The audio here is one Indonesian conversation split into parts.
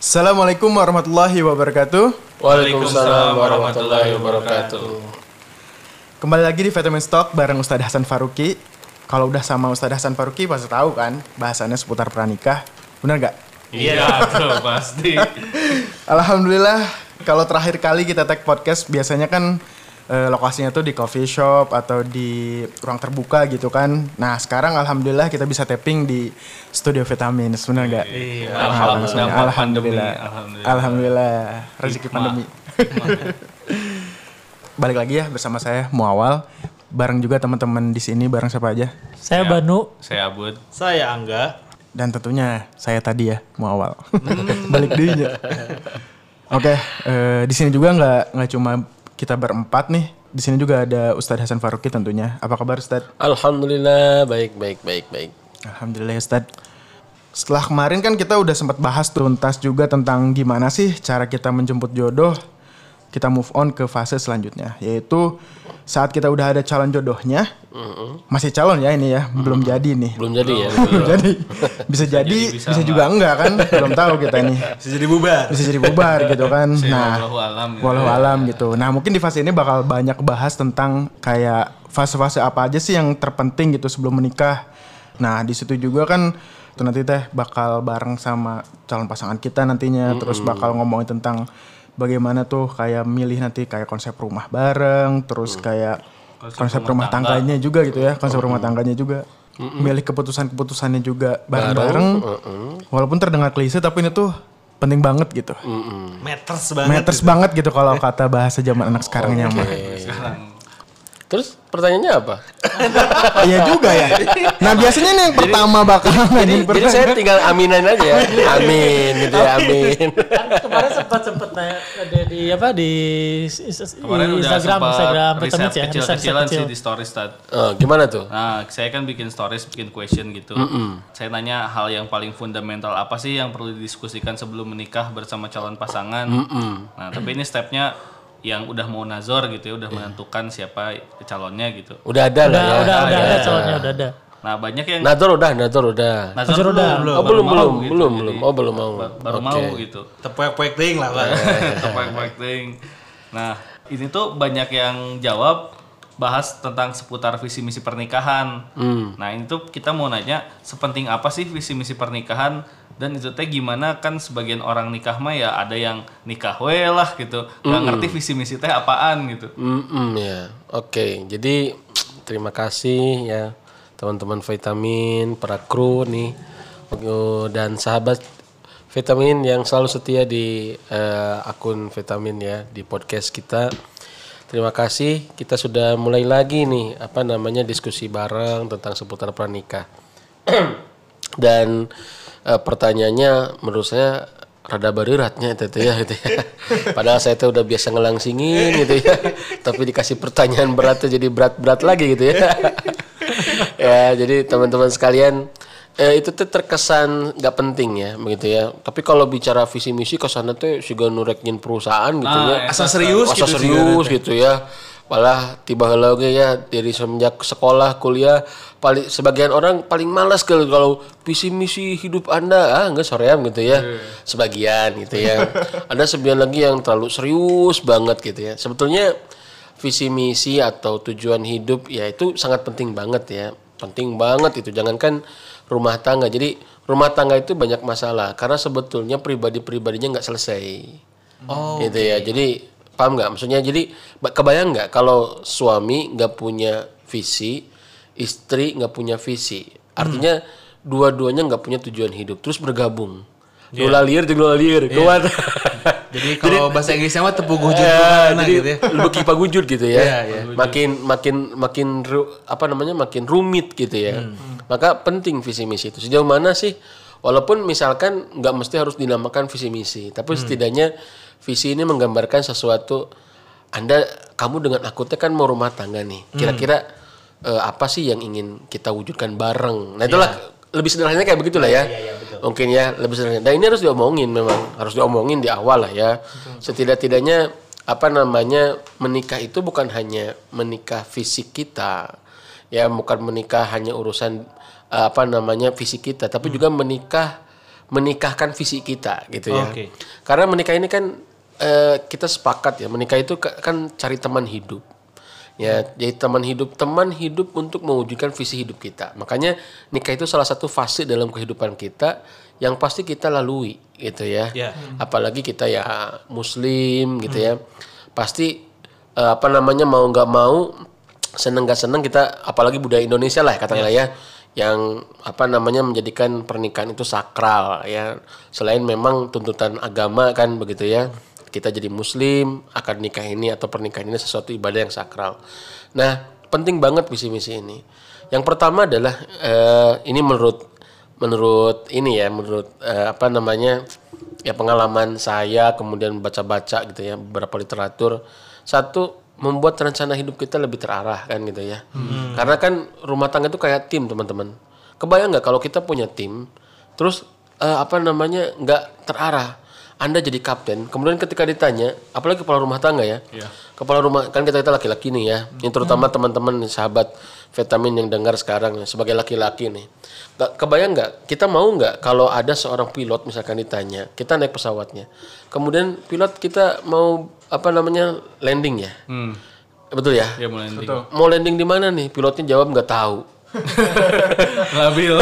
Assalamualaikum warahmatullahi wabarakatuh. Waalaikumsalam warahmatullahi wabarakatuh. Kembali lagi di Vitamin Stock bareng Ustadz Hasan Faruqi. Kalau udah sama Ustadz Hasan Faruqi pasti tahu kan bahasannya seputar pranikah. Bener nggak? Iya tuh pasti. Alhamdulillah kalau terakhir kali kita tag podcast biasanya kan eh, lokasinya tuh di coffee shop atau di ruang terbuka gitu kan. Nah sekarang alhamdulillah kita bisa tapping di studio vitamin. Bener nggak? Iya, Alhamdulillah. Alhamdulillah. Alhamdulillah. alhamdulillah. Rezeki pandemi. Balik lagi ya bersama saya Muawal. Bareng juga teman-teman di sini bareng siapa aja? Saya Banu. Saya Abud. Saya Angga. Dan tentunya saya tadi ya Muawal. Balik deh Oke, eh, di sini juga nggak nggak cuma kita berempat nih. Di sini juga ada Ustadz Hasan Faruqi tentunya. Apa kabar Ustadz? Alhamdulillah baik baik baik baik. Alhamdulillah Ustadz. Setelah kemarin kan kita udah sempat bahas tuntas juga tentang gimana sih cara kita menjemput jodoh. Kita move on ke fase selanjutnya, yaitu saat kita udah ada calon jodohnya, masih calon ya ini ya, belum jadi nih. Belum jadi ya. Belum jadi. Bisa jadi, bisa, bisa juga enggak kan? Belum tahu kita nih. Bisa jadi bubar. Bisa jadi bubar gitu kan. Nah, wallahu alam gitu walau ya. alam gitu. Nah, mungkin di fase ini bakal banyak bahas tentang kayak fase-fase apa aja sih yang terpenting gitu sebelum menikah. Nah, di situ juga kan tuh nanti teh bakal bareng sama calon pasangan kita nantinya terus bakal ngomongin tentang bagaimana tuh kayak milih nanti kayak konsep rumah bareng, terus kayak konsep, rumah, tangganya juga gitu ya, konsep rumah tangganya juga. Milih keputusan-keputusannya juga bareng-bareng. Walaupun terdengar klise tapi ini tuh penting banget gitu. Meters banget. Meters banget gitu kalau kata bahasa zaman anak sekarangnya mah. Terus pertanyaannya apa? Iya juga ya. Nah biasanya nih yang pertama bakal Jadi, jadi saya tinggal aminin aja ya. Amin gitu ya amin. Kan kemarin sempat sempat nanya di, di apa di, Kemarin udah Instagram sempat Instagram riset Vitamin ya. riset kecil-kecilan kecil. sih di stories tadi. Oh, gimana tuh? Nah, saya kan bikin stories, bikin question gitu. Saya nanya hal yang paling fundamental apa sih yang perlu didiskusikan sebelum menikah bersama calon pasangan. Nah, tapi ini stepnya yang udah mau nazor gitu ya, udah menentukan siapa calonnya gitu. Udah ada lah Udah ya. udah udah ada ada. calonnya udah ada. Nah, banyak yang Nador udah, nador udah. nazor Nazar udah. belum, Oh belum mau belum gitu. belum belum. Oh belum mau. ba- baru Oke. mau gitu. Tepek-pek ting lah Pak. Topik thing. Nah, ini tuh banyak yang jawab bahas tentang seputar visi misi pernikahan. Nah, ini tuh kita mau nanya sepenting apa sih visi misi pernikahan dan itu teh gimana kan sebagian orang nikah mah ya ada yang nikah we lah gitu. nggak ngerti visi misi teh apaan gitu. Mm ya. Oke, jadi terima kasih ya teman-teman vitamin, para kru nih Oh, dan sahabat vitamin yang selalu setia di eh, akun vitamin ya di podcast kita. Terima kasih. Kita sudah mulai lagi nih apa namanya diskusi bareng tentang seputar pranikah. Dan eh, pertanyaannya menurut saya rada beratnya itu tuh ya gitu ya. Padahal saya tuh udah biasa ngelangsingin gitu ya. Tapi dikasih pertanyaan berat tuh jadi berat-berat lagi gitu ya. ya, jadi teman-teman sekalian eh, itu tuh terkesan nggak penting ya begitu ya. Tapi kalau bicara visi misi ke sana tuh juga nurekin perusahaan gitu ya. Asa serius Masa gitu serius gitu ya. Malah tiba lagi ya dari semenjak sekolah kuliah paling sebagian orang paling malas kalau kalau visi misi hidup anda ah enggak soream gitu ya. Sebagian gitu ya. Ada sebagian lagi yang terlalu serius banget gitu ya. Sebetulnya visi misi atau tujuan hidup ya itu sangat penting banget ya. Penting banget itu jangankan rumah tangga. Jadi rumah tangga itu banyak masalah karena sebetulnya pribadi-pribadinya nggak selesai. Oh. gitu ya. jadi paham nggak maksudnya jadi ba- kebayang nggak kalau suami nggak punya visi istri nggak punya visi artinya dua-duanya nggak punya tujuan hidup terus bergabung Iya. Lola liar jeung lola liar kuat Jadi kalau bahasa Inggrisnya mah tepuk gujur Eh, gimana jadi gitu ya. kipa gujur gitu ya Iya, iya. makin makin makin ru- apa namanya makin rumit gitu ya Hmm. maka penting visi misi itu sejauh mana sih walaupun misalkan nggak mesti harus dinamakan visi misi tapi Hmm. setidaknya visi ini menggambarkan sesuatu anda kamu dengan aku teh kan mau rumah tangga nih. Hmm. kira-kira eh, apa sih yang ingin kita wujudkan bareng? Nah itulah lebih sederhananya kayak begitulah ya. Mungkin ya lebih sederhana. Dan ini harus diomongin memang harus diomongin di awal lah ya. Setidak-tidaknya apa namanya menikah itu bukan hanya menikah fisik kita ya bukan menikah hanya urusan eh, apa namanya fisik kita tapi juga menikah menikahkan visi kita gitu ya. Oke. Karena menikah ini kan eh, kita sepakat ya menikah itu ka- kan cari teman hidup. Ya, jadi teman hidup, teman hidup untuk mewujudkan visi hidup kita. Makanya nikah itu salah satu fase dalam kehidupan kita yang pasti kita lalui gitu ya. Ya. Apalagi kita ya muslim gitu ya. Pasti eh, apa namanya mau nggak mau seneng nggak seneng kita apalagi budaya Indonesia lah katakanlah ya yang apa namanya menjadikan pernikahan itu sakral ya selain memang tuntutan agama kan begitu ya kita jadi muslim akan nikah ini atau pernikahan ini sesuatu ibadah yang sakral. Nah penting banget visi misi ini. Yang pertama adalah eh, ini menurut menurut ini ya menurut eh, apa namanya ya pengalaman saya kemudian baca-baca gitu ya beberapa literatur. Satu membuat rencana hidup kita lebih terarah kan gitu ya. Karena kan rumah tangga itu kayak tim teman-teman. Kebayang nggak kalau kita punya tim terus eh, apa namanya nggak terarah anda jadi kapten kemudian ketika ditanya apalagi kepala rumah tangga ya kepala rumah kan kita kita laki-laki nih ya ini terutama teman-teman sahabat vitamin yang dengar sekarang ya, sebagai laki-laki nih. Nggak- kebayang nggak? Kita mau nggak kalau ada seorang pilot misalkan ditanya kita naik pesawatnya. Kemudian pilot kita mau apa namanya landing ya? Hmm. betul ya? Ya mulai landing. mau landing di mana nih? Pilotnya jawab nggak tahu. Labil.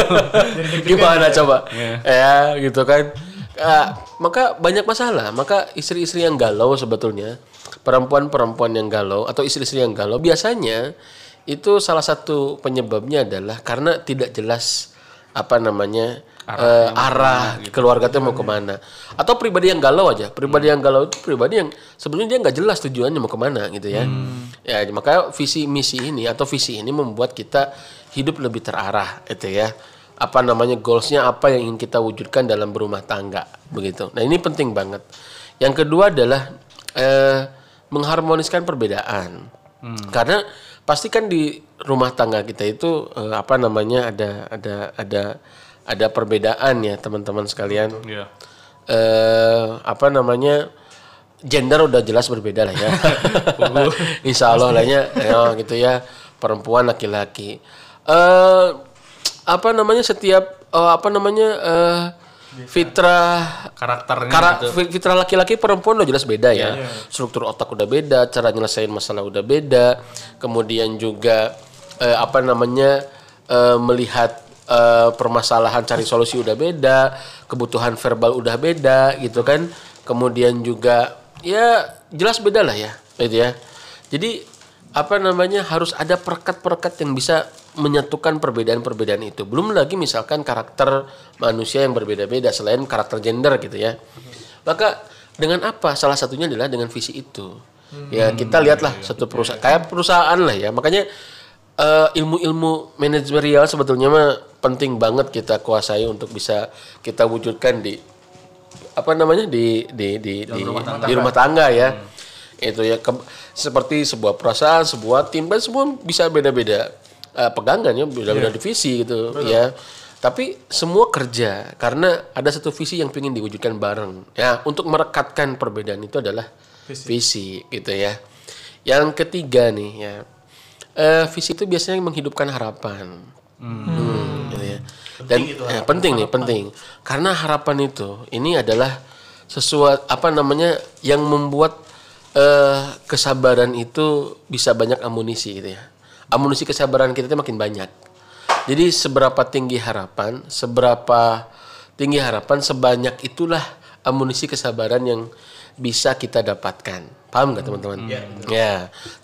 gimana coba? Ya gitu kan Ah, maka banyak masalah. Maka istri-istri yang galau sebetulnya perempuan-perempuan yang galau atau istri-istri yang galau biasanya itu salah satu penyebabnya adalah karena tidak jelas apa namanya eh, arah keluarga itu mau ke mana. Atau pribadi yang galau aja. Pribadi yang galau itu pribadi yang sebenarnya dia nggak jelas tujuannya mau ke mana gitu ya. Ya maka visi misi ini atau visi ini membuat kita hidup lebih terarah itu ya apa namanya goalsnya apa yang ingin kita wujudkan dalam berumah tangga begitu nah ini penting banget yang kedua adalah eh, mengharmoniskan perbedaan karena pasti kan di rumah tangga kita itu eh, apa namanya ada ada ada ada perbedaan ya teman-teman sekalian Iya. eh apa namanya gender udah jelas berbeda lah ya. Insya Allah lah ya, ya, gitu ya perempuan laki-laki. Eh apa namanya setiap eh, apa namanya eh fitrah Karakternya Kara, gitu. fi- fitrah laki-laki perempuan udah jelas beda ya. Struktur otak udah beda, cara nyelesain masalah udah beda. Kemudian juga eh, apa namanya eh, melihat eh, permasalahan cari solusi udah beda, kebutuhan verbal udah beda gitu kan. Kemudian juga ya jelas beda lah ya, gitu ya. Jadi apa namanya harus ada perekat-perekat yang bisa menyatukan perbedaan-perbedaan itu. Belum lagi misalkan karakter manusia yang berbeda-beda selain karakter gender gitu ya. Maka dengan apa? Salah satunya adalah dengan visi itu. Ya kita lihatlah satu perusahaan kayak perusahaan lah ya. Makanya eh, ilmu-ilmu manajerial sebetulnya mah penting banget kita kuasai untuk bisa kita wujudkan di apa namanya di di di di, di rumah tangga ya itu ya ke- seperti sebuah perusahaan sebuah tim kan semua bisa beda-beda eh, pegangan ya beda-beda divisi gitu ya. Tapi semua kerja karena ada satu visi yang ingin diwujudkan bareng ya. Untuk merekatkan perbedaan itu adalah visi, gitu ya. Yang ketiga nih ya eh, visi itu biasanya menghidupkan harapan. Hmm, gitu ya. Dan eh, penting nih, penting. Karena harapan itu ini adalah sesuatu apa namanya yang membuat eh, kesabaran itu bisa banyak amunisi gitu ya. Amunisi kesabaran kita itu makin banyak. Jadi seberapa tinggi harapan, seberapa tinggi harapan sebanyak itulah amunisi kesabaran yang bisa kita dapatkan. Paham nggak teman-teman? Ya.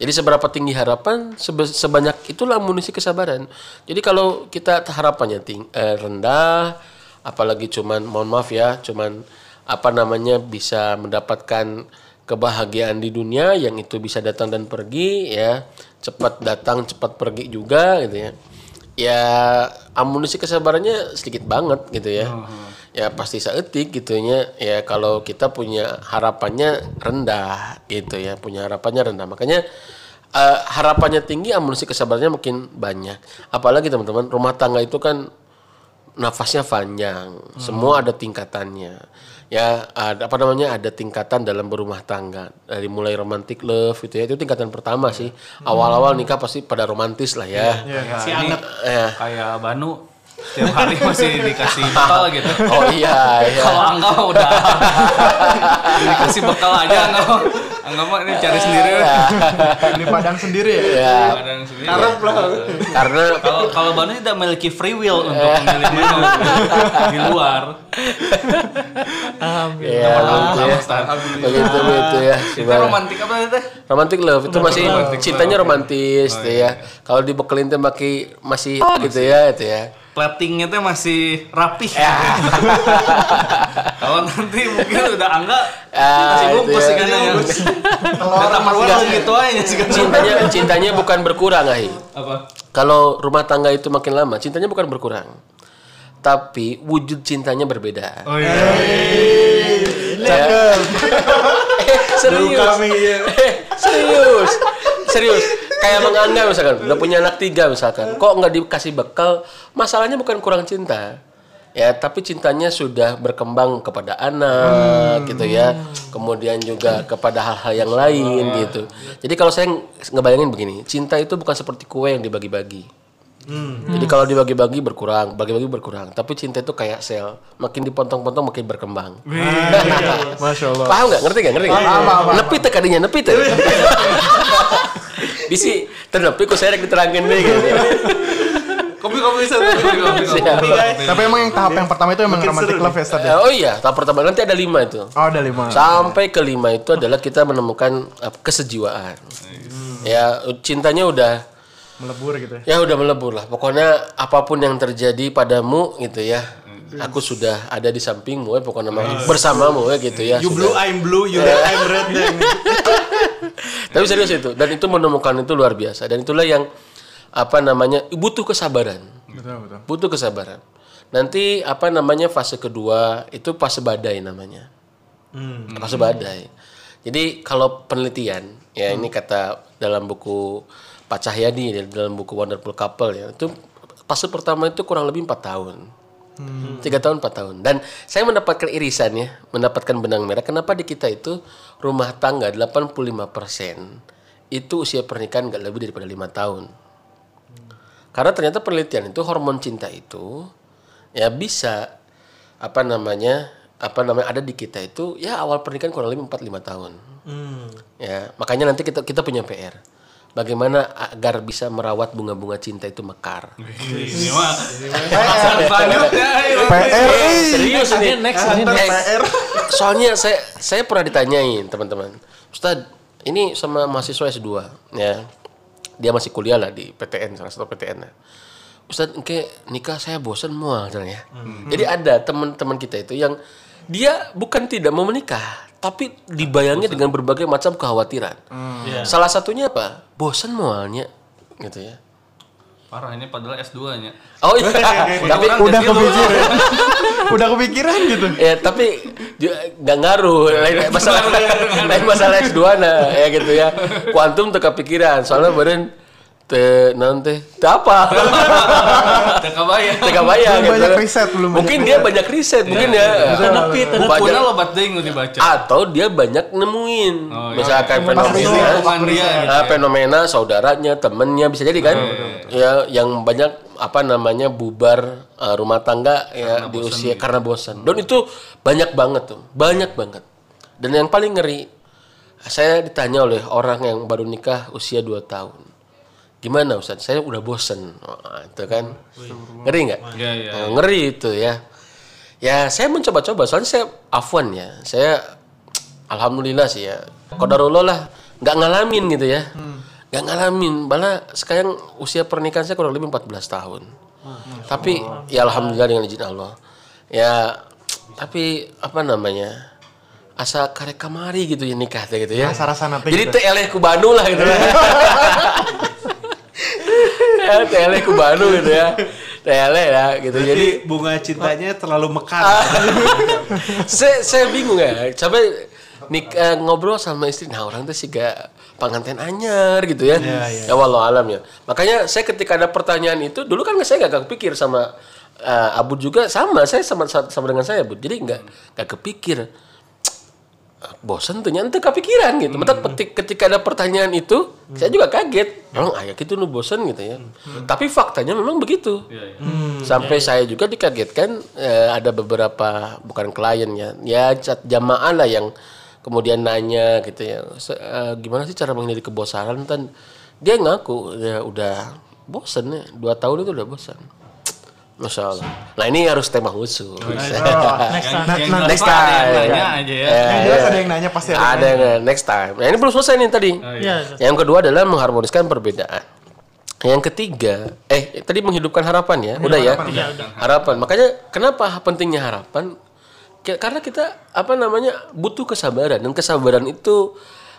Jadi seberapa tinggi harapan, sebe- sebanyak itulah amunisi kesabaran. Jadi kalau kita harapannya ting- eh, rendah, apalagi cuman mohon maaf ya, cuman apa namanya bisa mendapatkan kebahagiaan di dunia yang itu bisa datang dan pergi ya, cepat datang cepat pergi juga gitu ya. Ya amunisi kesabarannya sedikit banget gitu ya. Ya pasti seetik gitunya ya kalau kita punya harapannya rendah gitu ya. Punya harapannya rendah. Makanya eh, harapannya tinggi amunisi kesabarannya makin banyak. Apalagi teman-teman rumah tangga itu kan nafasnya panjang. Semua ada tingkatannya ya ada apa namanya ada tingkatan dalam berumah tangga. Dari mulai romantic love gitu ya itu tingkatan pertama sih. Awal-awal nikah pasti pada romantis lah ya. Ya, Si ini anget. ya. kayak Banu Tiap hari masih dikasih bekal gitu. Oh iya, iya. Kalau Angga udah dikasih bekal aja Angga. Angga mah ini cari sendiri. Ini padang sendiri ya. Ya, Kadang sendiri. karena Kalau kalau Banu tidak memiliki free will untuk memilih menu di luar. ya, begitu ya. Begitu begitu ya. Itu romantis apa itu teh? Romantic love itu masih cintanya love. romantis Oh, iya. ya. Kalau dibekelin tuh maki masih gitu ya itu ya. Platingnya tuh masih rapih. Ya. Kalau nanti mungkin udah Angga Ah, masih bungkus ya. sih kan yang Kata keluar gitu aja sih. Cintanya cintanya bukan berkurang, Ahi. Apa? Kalau rumah tangga itu makin lama, cintanya bukan berkurang. Tapi wujud cintanya berbeda. Oh iya. Eh, serius. Eh, serius. Serius. Kayak menganggap misalkan, udah punya anak tiga misalkan, kok nggak dikasih bekal? Masalahnya bukan kurang cinta. Ya, tapi cintanya sudah berkembang kepada anak gitu ya. Kemudian juga kepada hal-hal yang lain gitu. Jadi kalau saya ngebayangin begini, cinta itu bukan seperti kue yang dibagi-bagi. Jadi kalau dibagi-bagi berkurang, bagi-bagi berkurang. Tapi cinta itu kayak sel, makin dipotong-potong makin berkembang. Masya Allah. Paham nggak? Ngerti nggak? Ngerti nggak? Paham, paham, paham. Nepi teh kadinya, nepi teh. Bisi, ternepi ku saya rek diterangin deh gitu. Kopi kopi bisa kopi kopi. Tapi emang yang tahap yang pertama itu emang romantic love ya, Stad, ya? Oh iya, tahap pertama nanti ada lima itu. Oh, ada lima. Sampai kelima itu adalah kita menemukan eh, kesejiwaan. Ya, cintanya udah Melebur gitu ya. ya udah melebur lah. Pokoknya apa pun yang terjadi padamu gitu ya. Aku sudah ada di sampingmu ya, pokoknya bersamamu ya gitu ya. You sudah. blue, I'm blue, you red, I'm red. Tapi serius itu dan itu menemukan itu luar biasa dan itulah yang apa namanya butuh kesabaran. Betul, betul. Butuh kesabaran. Nanti apa namanya fase kedua itu fase badai namanya. Fase badai. Jadi kalau penelitian ya ini kata dalam buku Pak Cahyadi dalam buku Wonderful Couple ya itu fase pertama itu kurang lebih empat tahun. Tiga tahun, empat tahun. Dan saya mendapatkan irisan ya, mendapatkan benang merah. Kenapa di kita itu rumah tangga 85% itu usia pernikahan nggak lebih daripada lima tahun. Karena ternyata penelitian itu hormon cinta itu ya bisa apa namanya apa namanya ada di kita itu ya awal pernikahan kurang lebih 4 5 tahun. Ya, makanya nanti kita kita punya PR. Bagaimana agar bisa merawat bunga-bunga cinta itu mekar. Ini mah. PR. Eh, serius ini. next, ini Eh, Soalnya saya saya pernah ditanyain teman-teman. Ustad, ini sama mahasiswa S2 ya. Dia masih kuliah lah di PTN salah satu PTN. ya. Ustad, engke nikah saya bosan mual ya. Jadi ada teman-teman kita itu yang dia bukan tidak mau menikah, tapi dibayangi dengan berbagai macam kekhawatiran. Salah satunya apa? Bosan mualnya gitu ya. Parah ini padahal S2-nya. Oh iya, tapi Udah kepikiran. Udah kepikiran gitu. ya tapi nggak ngaruh lain masalah lain masalah S2 nah ya gitu ya kuantum teka pikiran soalnya badan te nanti te apa Udah kebayang. teka bayang gitu. banyak riset, belum banyak mungkin dia banyak riset mungkin ya Tenepi, tenepi. Banyak- Bukunya lobat nggak dibaca. atau dia banyak nemuin Oh, iya. misalkan fenomena riset. Dia gitu Ah, ya. fenomena saudaranya temennya bisa jadi kan ya yang banyak apa namanya bubar uh, rumah tangga ya di usia karena bosan dan itu banyak banget tuh banyak banget dan yang paling ngeri saya ditanya oleh orang yang baru nikah usia 2 tahun gimana Ustaz? Saya udah bosen. Oh, itu kan. Ngeri nggak? Iya, iya. Oh, ngeri itu ya. Ya saya mencoba-coba. Soalnya saya afwan ya. Saya alhamdulillah sih ya. Kodarullah lah. Nggak ngalamin gitu ya. Nggak ngalamin. Malah sekarang usia pernikahan saya kurang lebih 14 tahun. Tapi ya alhamdulillah dengan izin Allah. Ya tapi apa namanya? Asa karek kamari gitu ya nikah gitu ya. Rasa-rasa nanti jadi gitu. teh eleh ku Bandung lah gitu ya ya eleh ku Bandung gitu ya. Teh eleh ya gitu. Jadi Jadi bunga cintanya terlalu mekar. saya saya bingung ya. Sampai nik eh, ngobrol sama istri nah orang tuh sih gak pengantin anyar gitu ya. Ya walau alam ya. Makanya saya ketika ada pertanyaan itu dulu kan saya gak kepikir sama eh, Abu juga sama saya sama sama dengan saya Bu jadi nggak nggak kepikir bosan tuh nanti kepikiran gitu. Mata petik ketika ada pertanyaan itu, saya juga kaget. Orang ayah gitu nu bosan gitu ya. Tapi faktanya memang begitu. Iya, iya. Sampai saya juga dikagetkan eh, ada beberapa bukan klien ya, ya cat- jamaah lah yang kemudian nanya gitu ya, "Se- eh, gimana sih cara menghindari kebosanan? Kan dia ngaku ya udah bosen ya, dua tahun itu udah bosan. Masya Allah. Nah ini harus tema khusus. Next Yang, time. yang Next apa, ada yang time. nanya aja ya. Ya, Yang jelas ya. ada yang nanya pasti ada. Ada yang nanya. next time. Nah ini belum selesai nih tadi. Iya. Yang kedua adalah mengharmoniskan perbedaan. Yang ketiga, eh tadi menghidupkan harapan ya, udah ya. Iya, udah. Harapan. Makanya kenapa pentingnya harapan? Karena kita apa namanya butuh kesabaran dan kesabaran itu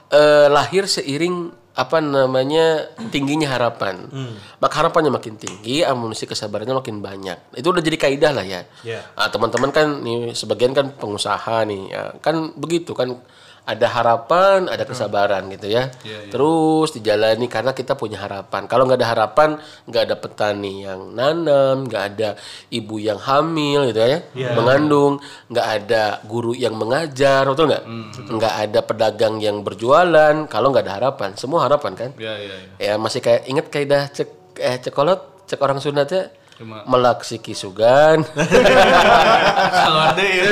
eh, lahir seiring apa namanya tingginya harapan. Maka harapannya makin tinggi, amunisi kesabarannya makin banyak. Itu udah jadi kaidah lah ya. Iya. Ah, teman-teman kan nih sebagian kan pengusaha nih, ya. kan begitu kan ada harapan, ada kesabaran gitu ya. Terus dijalani karena kita punya harapan. Kalau nggak ada harapan, nggak ada petani yang nanam, nggak ada ibu yang hamil gitu ya, mengandung, nggak ada guru yang mengajar, betul nggak? Nggak ada pedagang yang berjualan. Kalau nggak ada harapan, semua harapan kan? Iya, iya, iya. Ya masih kayak inget kaidah cek eh cekolot cek orang sunatnya Cuma- melaksi kisugan. Kalau ada ya.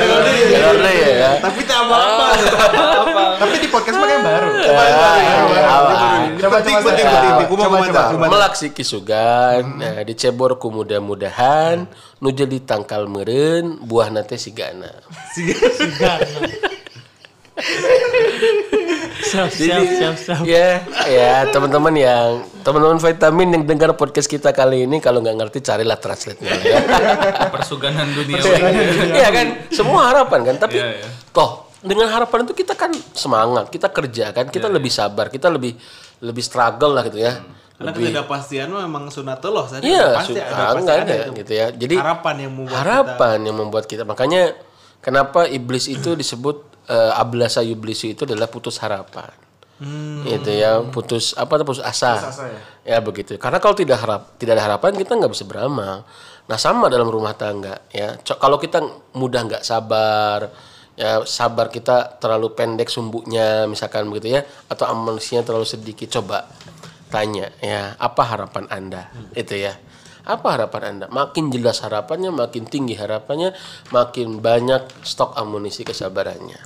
Deh ya. Tapi tak apa-apa. Tapi di podcast yang baru. Coba coba, coba. Coba, komentar. coba. Melaksi kisugan, nah, dicebor ku mudah-mudahan, nu jadi tangkal meren, buah nate sigana. Siap, siap, siap, siap. Ya, ya teman-teman yang teman-teman vitamin yang dengar podcast kita kali ini kalau nggak ngerti carilah translate-nya ya. Persuganan dunia. Iya kan, semua harapan kan, tapi Iya, iya. toh dengan harapan itu kita kan semangat, kita kerja kan, kita lebih sabar, kita lebih lebih struggle lah gitu ya. Karena ketidakpastian memang sunatullah saja. Iya, pasti ada pasti nggak ada ada itu. gitu ya. Jadi harapan yang membuat harapan yang membuat kita makanya kenapa iblis itu disebut eh, ablasa iblisu itu adalah putus harapan. Itu ya, putus apa tuh putus asa. ya. begitu. Karena kalau tidak harap tidak ada harapan kita nggak bisa beramal. Nah, sama dalam rumah tangga ya. Co- Kalau kita mudah nggak sabar, ya sabar kita terlalu pendek sumbunya misalkan begitu ya atau amunisinya terlalu sedikit coba tanya ya apa harapan anda itu ya apa harapan anda? Makin jelas harapannya makin tinggi harapannya makin banyak stok amunisi kesabarannya.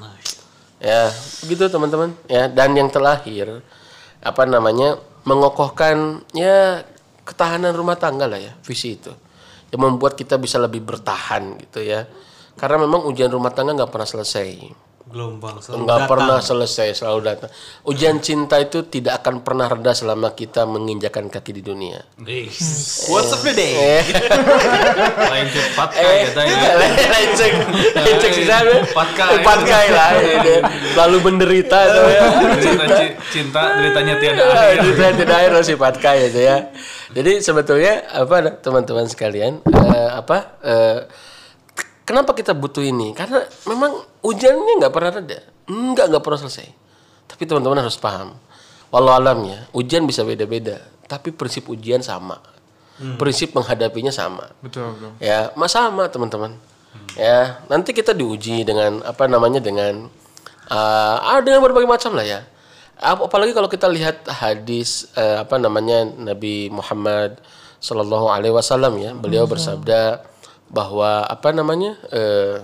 Ya begitu teman-teman. Ya dan yang terlahir apa namanya mengokohkan ya ketahanan rumah tangga lah ya visi itu. Yang membuat kita bisa lebih bertahan gitu ya. Karena memang ujian rumah tangga nggak pernah selesai gelombang selalu nggak datang. pernah selesai selalu datang ujian cinta itu tidak akan pernah reda selama kita menginjakan kaki di dunia What's up the day? eh Lain cepat kayak kita ya. lecek lecek sih sana Empat kali. empat kali lah lalu menderita tuh ya Cerita ci- cinta deritanya tiada Ah, akhir. itu tidak tidak air masih patkai itu ya. Jadi sebetulnya apa teman-teman sekalian eh, apa eh, kenapa kita butuh ini? Karena memang ujiannya nggak pernah reda, nggak nggak pernah selesai. Tapi teman-teman harus paham, walau alamnya ujian bisa beda-beda, tapi prinsip ujian sama, prinsip menghadapinya sama. Betul, betul. Ya, mas sama teman-teman. Ya, nanti kita diuji dengan apa namanya dengan uh, ah, dengan berbagai macam lah ya. Ap- Apalagi kalau kita lihat hadis eh, apa namanya Nabi Muhammad Shallallahu Alaihi Wasallam ya, beliau bersabda bahwa apa namanya eh,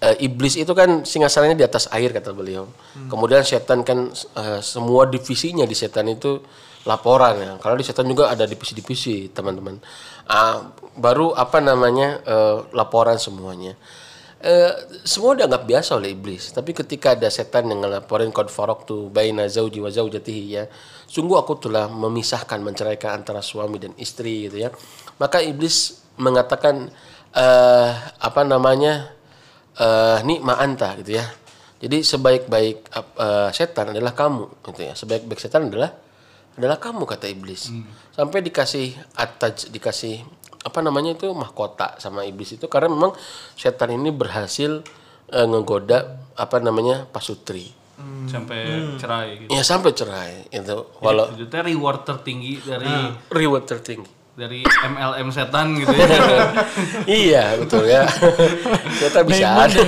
eh, iblis itu kan singgasananya di atas air kata beliau. Kemudian setan kan eh, semua divisinya di setan itu laporan ya. Kalau di setan juga ada divisi-divisi teman-teman. Ah, baru apa namanya eh, laporan semuanya. Eh, semua dianggap biasa oleh iblis. Tapi ketika ada setan yang ngelaporin kod farok tuh baina zauji wa zaujatihi ya. Sungguh aku telah memisahkan menceraikan antara suami dan istri gitu ya. Maka iblis mengatakan eh apa namanya? eh ini ma'anta gitu ya. Jadi sebaik-baik eh, setan adalah kamu gitu ya. Sebaik-baik setan adalah adalah kamu kata iblis. Sampai dikasih ataj dikasih apa namanya itu mahkota sama iblis itu karena memang setan ini berhasil eh, ngegoda apa namanya pasutri. Sampai cerai gitu. Ya sampai cerai itu walau Itu reward tertinggi dari reward tertinggi. Dari MLM setan gitu ya. iya betul ya. Ternyata bisa ada.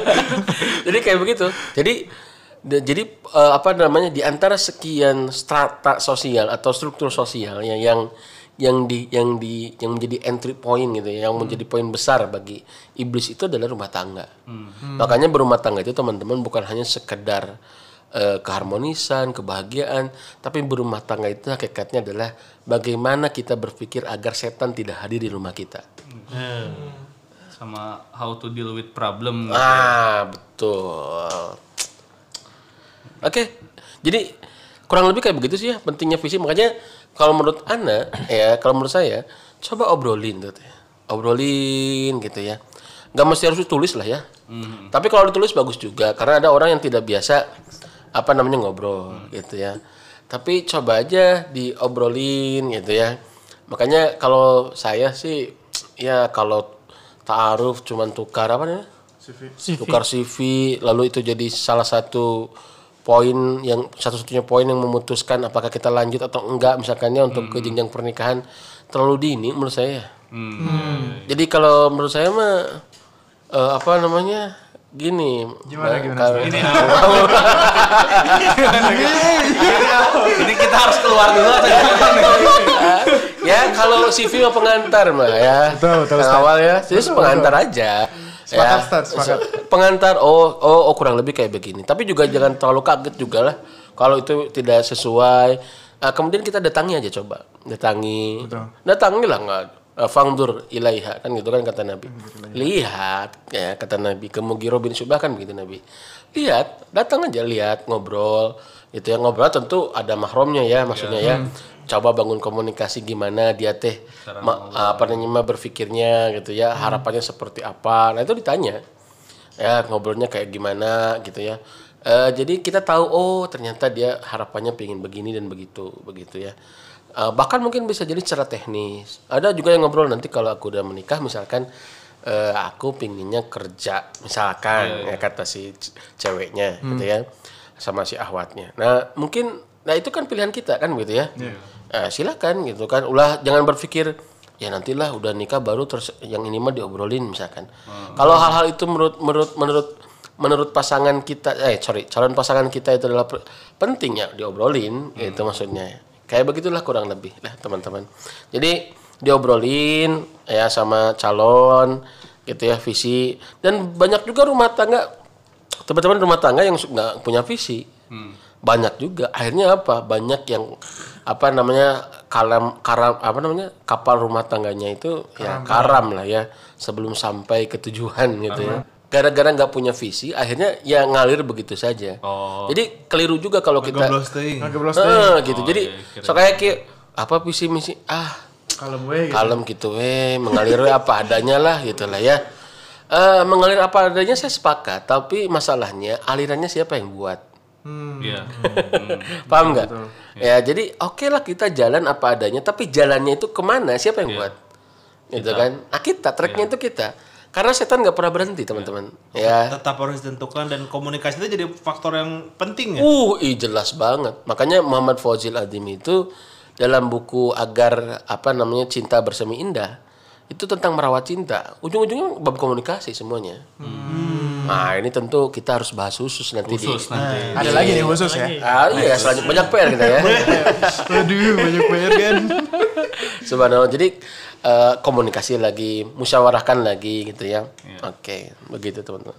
Jadi kayak begitu. Jadi de- jadi eh, apa namanya di antara sekian strata sosial atau struktur sosial yang yang yang di yang di yang menjadi entry point gitu ya, yang menjadi poin besar bagi iblis itu adalah rumah tangga. Makanya berumah tangga itu teman-teman bukan hanya sekedar eh, keharmonisan, kebahagiaan, tapi berumah tangga itu hakikatnya adalah bagaimana kita berpikir agar setan tidak hadir di rumah kita. sama how to deal with problem gitu. Ah, betul. Oke, jadi kurang lebih kayak begitu sih ya pentingnya visi. Makanya kalau menurut Ana, ya kalau menurut saya, coba obrolin gitu ya. Obrolin gitu ya. Gak mesti harus ditulis lah ya. Tapi kalau ditulis bagus juga, karena ada orang yang tidak biasa apa namanya ngobrol gitu ya. Tapi coba aja diobrolin gitu ya. Makanya kalau saya sih, ya kalau taaruf cuman tukar apa namanya? tukar CV lalu itu jadi salah satu poin yang satu-satunya poin yang memutuskan apakah kita lanjut atau enggak misalkannya untuk ke jenjang pernikahan terlalu dini menurut saya. Jadi kalau menurut saya mah eh, apa namanya gini Gimana, gimana, kalau- Ini Ini kita harus keluar dulu atau gimana ya kalau CV mah pengantar mah ya. Betul, betul, Yang awal ya, jadi pengantar aja. Sepakat, ya. Sepakat. Pengantar oh, oh oh kurang lebih kayak begini. Tapi juga jangan terlalu kaget juga lah kalau itu tidak sesuai. Ah, kemudian kita datangi aja coba. Datangi. Datangi lah nggak fangdur ilaiha kan gitu kan kata Nabi. Lihat ya kata Nabi ke Mughirah bin Syubah kan begitu Nabi. Lihat, datang aja lihat ngobrol. Itu ya ngobrol tentu ada mahromnya ya maksudnya ya. Coba bangun komunikasi gimana dia teh ma- apa namanya berpikirnya gitu ya, harapannya seperti apa. Nah, itu ditanya. Ya, ngobrolnya kayak gimana gitu ya. Eh, jadi kita tahu oh ternyata dia harapannya pengen begini dan begitu begitu ya. Eh, bahkan mungkin bisa jadi secara teknis. Ada juga yang ngobrol nanti kalau aku udah menikah misalkan eh, aku pinginnya kerja misalkan ya kata si ceweknya gitu ya sama si ahwatnya. Nah mungkin nah itu kan pilihan kita kan begitu ya. Eh, silakan gitu kan. Ulah jangan berpikir ya nantilah udah nikah baru terus yang ini mah diobrolin misalkan. Kalau hal-hal itu menurut menurut menurut menurut pasangan kita eh sorry calon pasangan kita itu adalah pe- penting ya diobrolin itu maksudnya. Kayak begitulah kurang lebih lah teman-teman. Jadi diobrolin ya sama calon gitu ya visi. Dan banyak juga rumah tangga teman-teman rumah tangga yang nggak punya visi. Banyak juga. Akhirnya apa? Banyak yang apa namanya kalam karam apa namanya kapal rumah tangganya itu ya karam lah ya sebelum sampai ke tujuan gitu ya gara-gara nggak punya visi akhirnya ya ngalir begitu saja. Oh. jadi keliru juga kalau kita Eh, gitu. Jadi iya, so kayak ki- apa visi misi? Ah Kalau gue gitu. kalem gitu weh mengalir weh apa adanya lah gitu lah ya. Eh, mengalir apa adanya saya sepakat tapi masalahnya alirannya siapa yang buat? Iya. paham nggak? ya jadi oke lah kita jalan apa adanya tapi jalannya itu ke mana? Siapa yang buat? Gitu kan? Ah kita tracknya itu kita karena setan nggak pernah berhenti teman-teman ya Tetap harus ditentukan dan komunikasi itu jadi faktor yang penting ya. Uh, ih, jelas banget. Makanya Muhammad Fauzil Adim itu dalam buku agar apa namanya cinta bersemi indah itu tentang merawat cinta. Ujung-ujungnya bab komunikasi semuanya. Nah ini tentu kita harus bahas khusus nanti Khusus di. nanti. Ada lagi nih khusus ya. Ah iya, selanjutnya banyak PR kita ya. Aduh, banyak PR kan. Subhanallah. Jadi eh, komunikasi lagi, musyawarahkan lagi gitu ya. Oke, begitu teman-teman.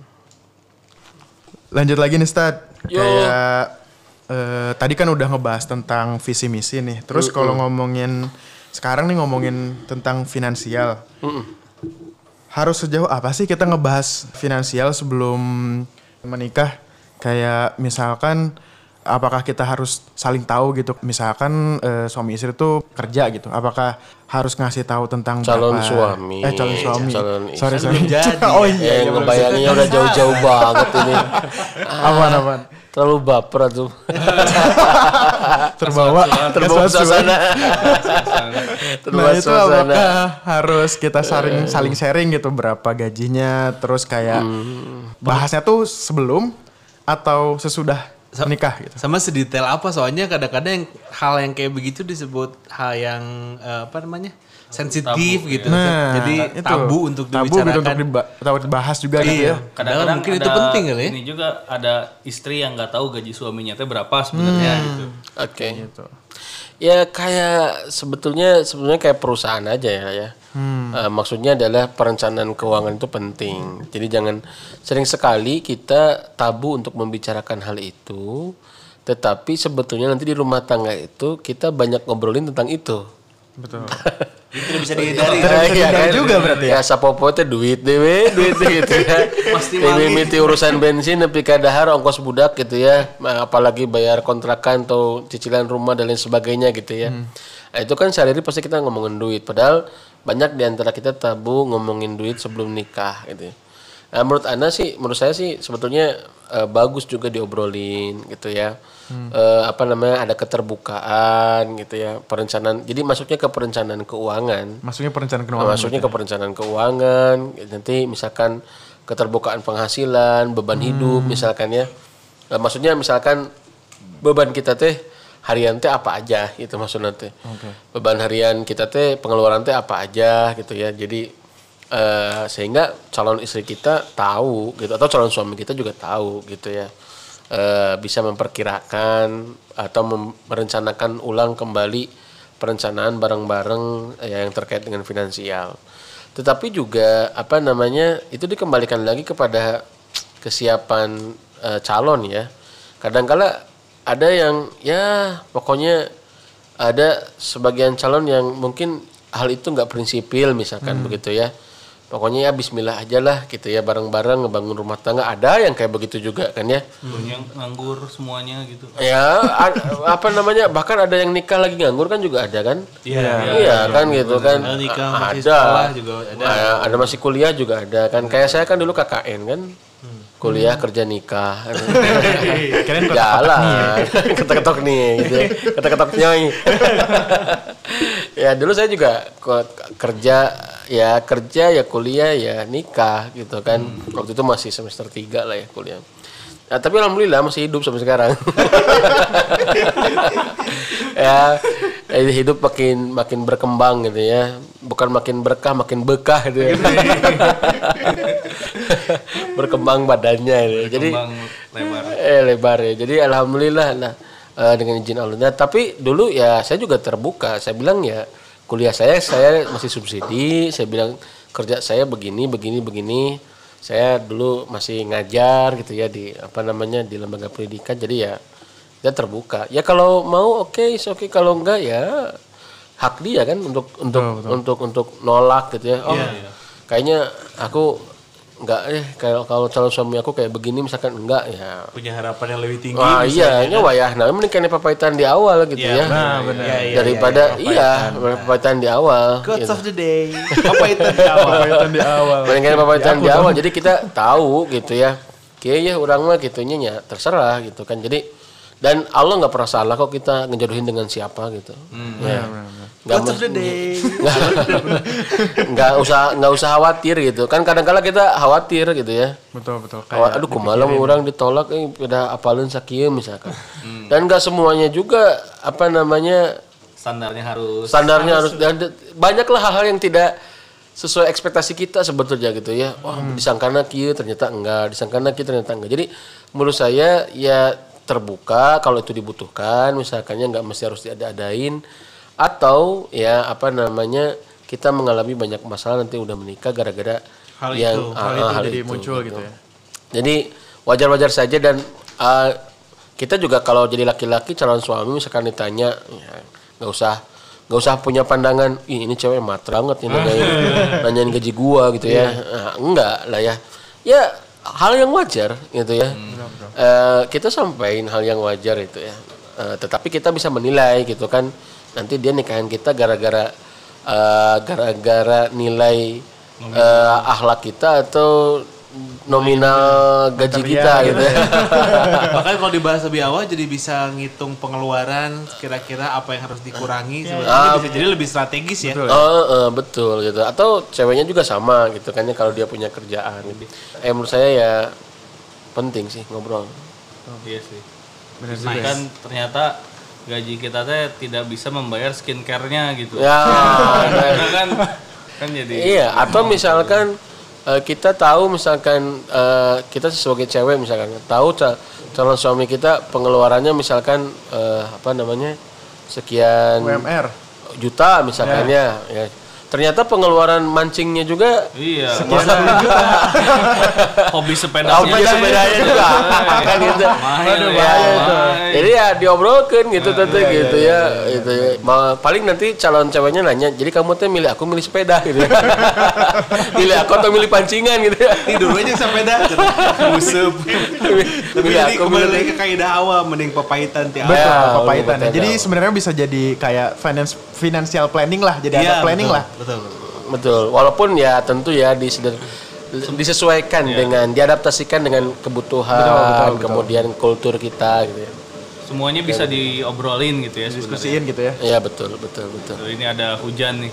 Lanjut lagi nih, Stad. Yo. Kayak eh, tadi kan udah ngebahas tentang visi misi nih. Terus kalau ngomongin sekarang nih ngomongin tentang finansial. Harus sejauh apa sih kita ngebahas finansial sebelum menikah? Kayak misalkan apakah kita harus saling tahu gitu? Misalkan eh, suami istri tuh kerja gitu. Apakah harus ngasih tahu tentang Calon berapa- suami. Eh, calon suami. Calon sorry, istri. sorry. Belum jadi. oh iya, Ya, iya, ngebayanginnya udah jauh-jauh banget ini. Apaan, apaan? Terlalu baper tuh. Terbawa. Terbawa suasana. Terbawa Nah itu suasana. apakah harus kita saling saling sharing gitu berapa gajinya terus kayak Hmm. bahasnya tuh sebelum atau sesudah nikah gitu. Sama sedetail apa soalnya kadang-kadang yang hal yang kayak begitu disebut hal yang eh, apa namanya? sensitif gitu. Nah, Jadi itu. tabu untuk tabu dibicarakan. gitu untuk diba- tahu dibahas juga gitu ya. Kadang-kadang mungkin itu penting kali ya. Ini juga ada istri yang nggak tahu gaji suaminya teh berapa sebenarnya Hmm. gitu. Oke. Gitu. Ya kayak sebetulnya sebetulnya kayak perusahaan aja ya ya. Eh, maksudnya adalah perencanaan keuangan itu penting. Jadi jangan sering sekali kita tabu untuk membicarakan hal itu. Tetapi sebetulnya nanti di rumah tangga itu kita banyak ngobrolin tentang itu. Betul. Itu tidak bisa dihindari. Iya Dihindari juga berarti ya? Ya sapopo teh duit dewe, duit deh gitu ya. Pasti Dewe mali. miti urusan bensin nepi ka dahar ongkos budak gitu ya. Nah, Apalagi bayar kontrakan atau cicilan rumah dan lain sebagainya gitu ya. Nah, itu kan sehari-hari pasti kita ngomongin duit padahal banyak di antara kita tabu ngomongin duit sebelum nikah gitu ya. Nah, menurut Anda sih, menurut saya sih sebetulnya eh, bagus juga diobrolin gitu ya. Eh, apa namanya ada keterbukaan gitu ya, perencanaan. Jadi masuknya ke perencanaan keuangan. Maksudnya perencanaan Nah, keuangan. masuknya ke perencanaan keuangan nanti misalkan keterbukaan penghasilan beban hidup misalkan ya Eh, maksudnya misalkan beban kita teh harian teh apa aja gitu maksudnya teh beban harian kita teh pengeluaran teh apa aja gitu ya jadi eh, sehingga calon istri kita tahu gitu atau calon suami kita juga tahu gitu ya Eh, bisa memperkirakan atau mem- merencanakan ulang kembali perencanaan bareng-bareng ya, yang terkait dengan finansial. Tetapi juga apa namanya itu dikembalikan lagi kepada kesiapan eh, calon ya. Kadangkala ada yang ya pokoknya ada sebagian calon yang mungkin hal itu nggak prinsipil misalkan begitu ya. Pokoknya ya Bismillah aja lah gitu ya bareng-bareng ngebangun rumah tangga. Ada yang kayak begitu juga kan ya. Yang nganggur semuanya gitu. Ya, apa namanya? Bahkan ada yang nikah lagi nganggur kan juga ada kan? Iya. Iya kan gitu kan. Ada nikah, masih ada. sekolah juga ada. Nah, ada masih kuliah juga ada kan. Kayak saya kan dulu KKN kan. Kuliah kerja nikah. Kalian kok Jalan. Ketok-ketok nih gitu. ya. Ketok-ketok nyoi. ya dulu saya juga kerja ya kerja ya kuliah ya nikah gitu kan. Waktu itu masih semester 3 lah ya kuliah. Nah, tapi alhamdulillah masih hidup sampai sekarang. ya, hidup makin makin berkembang gitu ya. Bukan makin berkah, makin bekah gitu ya. Berkembang badannya gitu. Jadi Kembang lebar. eh lebar ya. Jadi alhamdulillah nah eh, dengan izin Allah. Nah, tapi dulu ya saya juga terbuka. Saya bilang ya kuliah saya saya masih subsidi. Saya bilang kerja saya begini begini begini. Saya dulu masih ngajar gitu ya di apa namanya di lembaga pendidikan. Jadi ya dia terbuka. Ya kalau mau oke, is oke kalau enggak ya hak dia kan untuk untuk untuk untuk nolak gitu ya. Oh, kayaknya aku enggak eh kalau kalau calon suami aku kayak begini misalkan enggak ya Punya harapan yang lebih tinggi. Wah iya, wah ya. Nah, mending kena papaitan di awal gitu Iya, ya. Nah, benar. Iya, iya, Daripada iya, papaitan di awal. Quotes gitu. of the day. Apa itu di awal? Papaitan di awal. Mending papaitan di awal. Jadi kita tahu gitu ya. Kayak ya orang mah gitunya ya terserah gitu kan. Jadi dan Allah nggak pernah salah kok kita ngejodohin dengan siapa gitu. ya. Nggak Quotes of mus- the day. nggak nggak usah nggak usah khawatir gitu kan kadang-kala kita khawatir gitu ya Betul betul. Kayak, aduh kumaha orang ditolak eh pada apalin sakieu misalkan. Dan gak semuanya juga apa namanya Standarnya harus standarnya harus dan de- banyaklah hal-hal yang tidak sesuai ekspektasi kita sebetulnya gitu ya. Wah, disangkana kieu ternyata enggak, disangkana kieu ternyata enggak. Jadi menurut saya ya terbuka kalau itu dibutuhkan misalkannya nggak mesti harus diada-adain atau ya apa namanya kita mengalami banyak masalah nanti udah menikah gara-gara Hal yang itu, ah, Hal itu hal jadi itu, muncul gitu. ya. jadi wajar-wajar saja dan uh, kita juga kalau jadi laki-laki calon suami misalkan ditanya ya, nggak usah nggak usah punya pandangan Ih, ini cewek matre banget nih nanyain, nanyain gaji gua gitu ya. Nah, enggak lah ya. Ya hal yang wajar gitu ya. Eh, kita sampaikan hal yang wajar itu ya. Eh, tetapi kita bisa menilai gitu kan nanti dia nikahin kita gara-gara eh, gara-gara nilai eh, akhlak kita atau nominal gaji kita gitu ya. Bahkan kalau dibahas lebih awal jadi bisa ngitung pengeluaran kira-kira apa yang harus dikurangi Ah, sebetulnya bisa jadi lebih strategis ya. Oh, eh, betul gitu. Atau ceweknya juga sama gitu kan ya kalau dia punya kerjaan. Gitu. Eh menurut saya ya penting sih ngobrol. Iya sih. Benar Nah, kan ternyata gaji kita teh tidak bisa membayar skincare-nya gitu. Ya, Karena kan kan jadi iya. Atau misalkan eh, kita tahu misalkan eh, kita sebagai cewek misalkan tahu ca- calon suami kita pengeluarannya misalkan eh, apa namanya sekian UMR. juta misalkan ya. ya. Ternyata pengeluaran mancingnya juga Iya. Sekian Hobi sepeda. Oh, punya sepedanya juga. kan gitu. Aduh, Ya, Jadi ya diobrolkan gitu tante gitu ya. Gitu ya. Ma- paling nanti calon ceweknya nanya, jadi kamu teh milih aku milih sepeda gitu. milih aku atau milih pancingan gitu ya. Tidur aja sepeda. Musep. Tapi jadi aku kembali ke kaidah awal mending papahitan ti Betul, Ya, papaitan. betul. Jadi sebenarnya bisa jadi kayak finance financial planning lah, jadi Iya, ada planning lah. Betul. betul. Betul. Walaupun ya tentu ya diseder- disesuaikan dengan diadaptasikan dengan kebutuhan Betul, betul, betul. kemudian kultur kita gitu ya. Semuanya bisa diobrolin gitu ya. Diskusiin gitu ya. Iya betul betul betul. Tuh, ini ada hujan nih.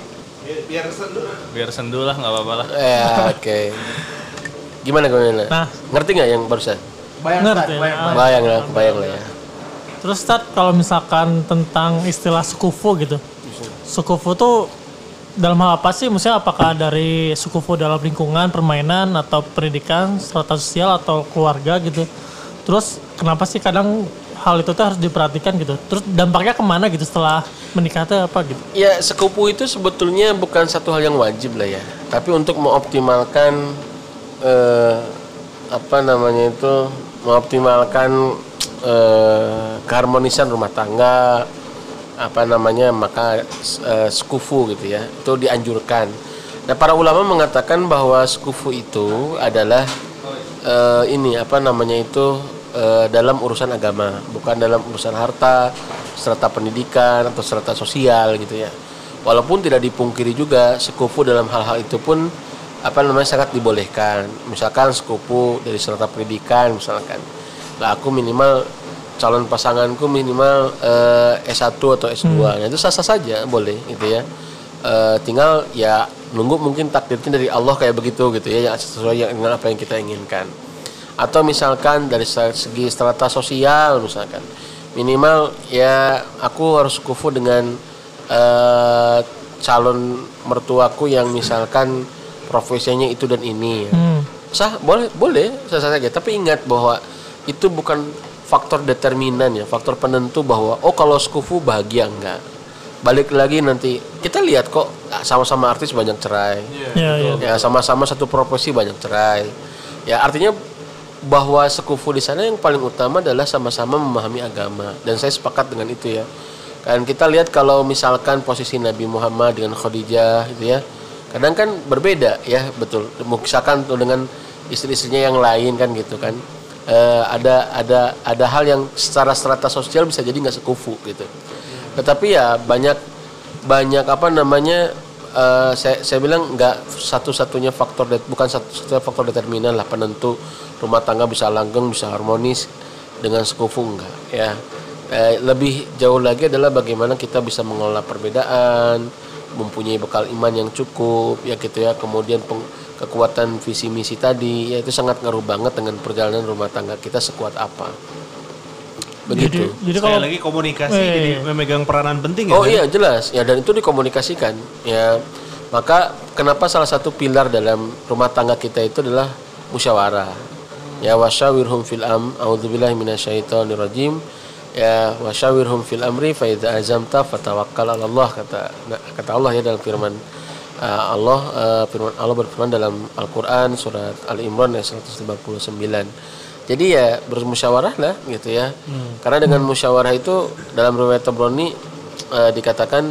Biar sendu. Biar sendu lah nggak apa-apa lah. Ya oke. Gimana gimana? Nah. Ngerti nggak yang barusan? Bayang, Ngerti. bayang. Ah. Bayang lah, bayang lah ya. Terus Tat, kalau misalkan tentang istilah sukufu gitu. Sukufu tuh dalam hal apa sih? Maksudnya apakah dari sukufu dalam lingkungan, permainan, atau pendidikan, strata sosial, atau keluarga gitu. Terus kenapa sih kadang hal itu tuh harus diperhatikan gitu. Terus dampaknya ke mana gitu setelah menikah tuh apa gitu. Ya sekupu itu sebetulnya bukan satu hal yang wajib lah ya. Tapi untuk mengoptimalkan eh, apa namanya itu mengoptimalkan eh, keharmonisan rumah tangga apa namanya maka eh, sekufu gitu ya itu dianjurkan. Nah para ulama mengatakan bahwa sekufu itu adalah eh, ini apa namanya itu eh, dalam urusan agama bukan dalam urusan harta serta pendidikan atau serta sosial gitu ya. Walaupun tidak dipungkiri juga sekufu dalam hal-hal itu pun apa namanya sangat dibolehkan. Misalkan sekufu dari serta pendidikan misalkan. Lah aku minimal calon pasanganku minimal eh, S1 atau S2 nah itu sah-sah saja boleh gitu ya. Eh, tinggal ya nunggu mungkin takdirnya dari Allah kayak begitu gitu ya yang sesuai dengan apa yang kita inginkan. Atau misalkan dari se- segi strata sosial misalkan. Minimal ya aku harus kufu dengan eh, calon mertuaku yang misalkan profesinya itu dan ini ya. Hmm. sah boleh boleh sah saja. Tapi ingat bahwa itu bukan faktor determinan ya faktor penentu bahwa oh kalau skufu bahagia enggak. Balik lagi nanti kita lihat kok ah, sama-sama artis banyak cerai. Iya, iya. ya. sama-sama satu profesi banyak cerai. Ya artinya bahwa sekufu di sana yang paling utama adalah sama-sama memahami agama. Dan saya sepakat dengan itu ya. Kan kita lihat kalau misalkan posisi Nabi Muhammad dengan Khadijah gitu ya kadang kan berbeda ya betul. Misalkan tuh dengan istri-istrinya yang lain kan gitu kan Eh, ada ada ada hal yang secara strata sosial bisa jadi nggak sekufu gitu. Tetapi ya banyak banyak apa namanya eh, saya saya bilang nggak satu-satunya faktor det- bukan satu-satunya faktor determinan lah penentu rumah tangga bisa langgeng bisa harmonis dengan sekufu enggak ya. Eh, lebih jauh lagi adalah bagaimana kita bisa mengelola perbedaan mempunyai bekal iman yang cukup ya gitu ya. Kemudian peng- kekuatan visi misi tadi ya itu sangat ngaruh banget dengan perjalanan rumah tangga kita sekuat apa begitu Jadi, jadi Sekali kalau lagi komunikasi Eh. jadi memegang peranan penting ya. Oh kan? iya jelas ya dan itu dikomunikasikan ya maka kenapa salah satu pilar dalam rumah tangga kita itu adalah musyawarah ya wasyawirhum fil am a'udzubillahi minasyaitonirrajim ya wasyawirhum fil amri fa idza azamta fatawakkal 'ala Allah kata kata Allah ya dalam firman Allah uh, firman Allah berfirman dalam Al-Qur'an surat Al-Imran ayat 159 jadi ya bermusyawarah lah gitu ya. Karena dengan musyawarah itu dalam riwayat Tabrani eh, dikatakan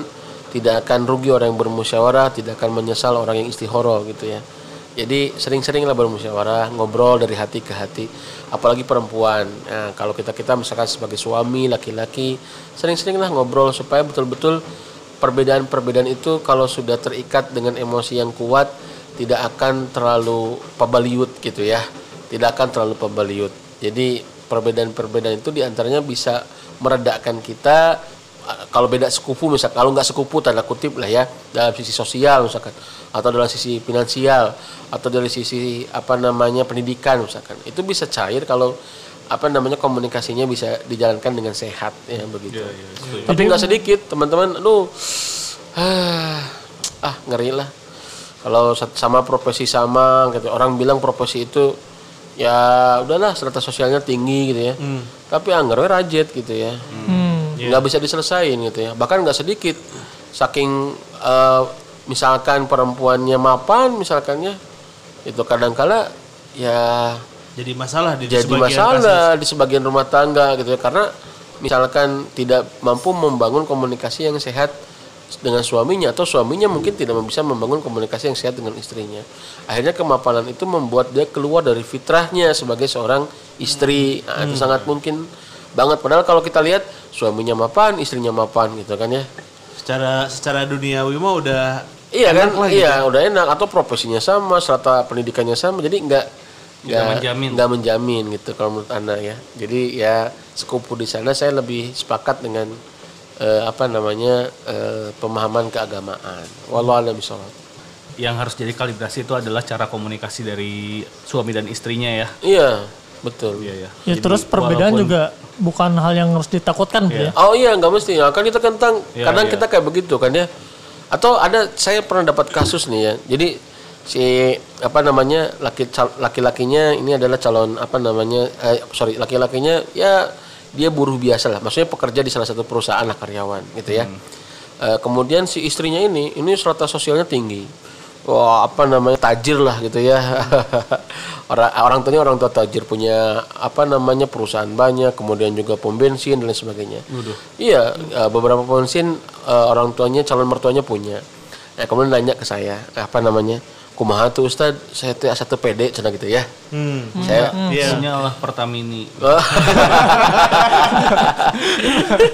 tidak akan rugi orang yang bermusyawarah tidak akan menyesal orang yang istihoro gitu ya. Jadi sering-seringlah bermusyawarah ngobrol dari hati ke hati. Apalagi perempuan. Nah, kalau kita kita misalkan sebagai suami laki-laki sering-seringlah ngobrol supaya betul-betul perbedaan-perbedaan itu kalau sudah terikat dengan emosi yang kuat tidak akan terlalu pabaliut gitu ya. Tidak akan terlalu pabaliut jadi perbedaan-perbedaan itu di antaranya bisa meredakan kita eh, kalau beda sekufu misal kalau nggak sekufu tanda kutip lah ya dalam sisi sosial misalkan atau dalam sisi finansial atau dari sisi apa namanya pendidikan misalkan. Itu bisa cair kalau apa namanya komunikasinya bisa dijalankan dengan sehat ya begitu. Tapi nggak sedikit teman-teman. Aduh ah, ah ngeri lah. Kalau sama profesi sama gitu. Orang bilang profesi itu ya udahlah strata sosialnya tinggi gitu ya. Tapi anggarnya rajet gitu ya. Hmm, nggak bisa diselesain gitu ya. Bahkan nggak sedikit. Saking eh, misalkan perempuannya mapan misalkannya itu kadangkala ya Jadi masalah di jadi sebagian masalah di sebagian rumah tangga gitu ya. Karena misalkan tidak mampu membangun komunikasi yang sehat dengan suaminya atau suaminya mungkin tidak bisa membangun komunikasi yang sehat dengan istrinya. Akhirnya kemapanan itu membuat dia keluar dari fitrahnya sebagai seorang istri. Nah, itu sangat mungkin banget. Padahal kalau kita lihat suaminya mapan istrinya mapan gitu kan ya. Kasus. Secara secara duniawi mah udah Iya kan, lah iya gitu. udah enak. Atau profesinya sama, serata pendidikannya sama, jadi nggak Nggak menjamin. nggak menjamin gitu kalau menurut anda ya. Jadi ya sekupu di sana saya lebih sepakat dengan eh, apa namanya eh, pemahaman keagamaan. Walau a'lam bishawab. Yang harus jadi kalibrasi itu adalah cara komunikasi dari suami dan istrinya ya. Iya betul. Iya ya. Ya Jadi terus perbedaan walaupun- juga bukan hal yang harus ditakutkan gitu ya. Oh iya nggak mesti. Kan kita kentang Iya, kadang iya. kita kayak begitu kan ya. Atau ada saya pernah dapat kasus nih ya. Jadi si apa namanya laki laki-lakinya ini adalah calon apa namanya eh, sorry laki-lakinya ya dia buruh biasa lah. Maksudnya pekerja di salah satu perusahaan lah karyawan gitu ya. Eh, kemudian si istrinya ini ini strata sosialnya tinggi. Wah apa namanya tajir lah gitu ya. orang orang tuanya orang tua tajir punya apa namanya perusahaan banyak, kemudian juga pom bensin dan lain sebagainya. Iya eh, beberapa pom bensin eh, orang tuanya calon mertuanya punya. Nah, kemudian nanya ke saya apa namanya kumaha tuh Ustad saya tuh satu PD cina gitu ya. Hmm. Saya Iya. Punya lah Pertamini. Oh,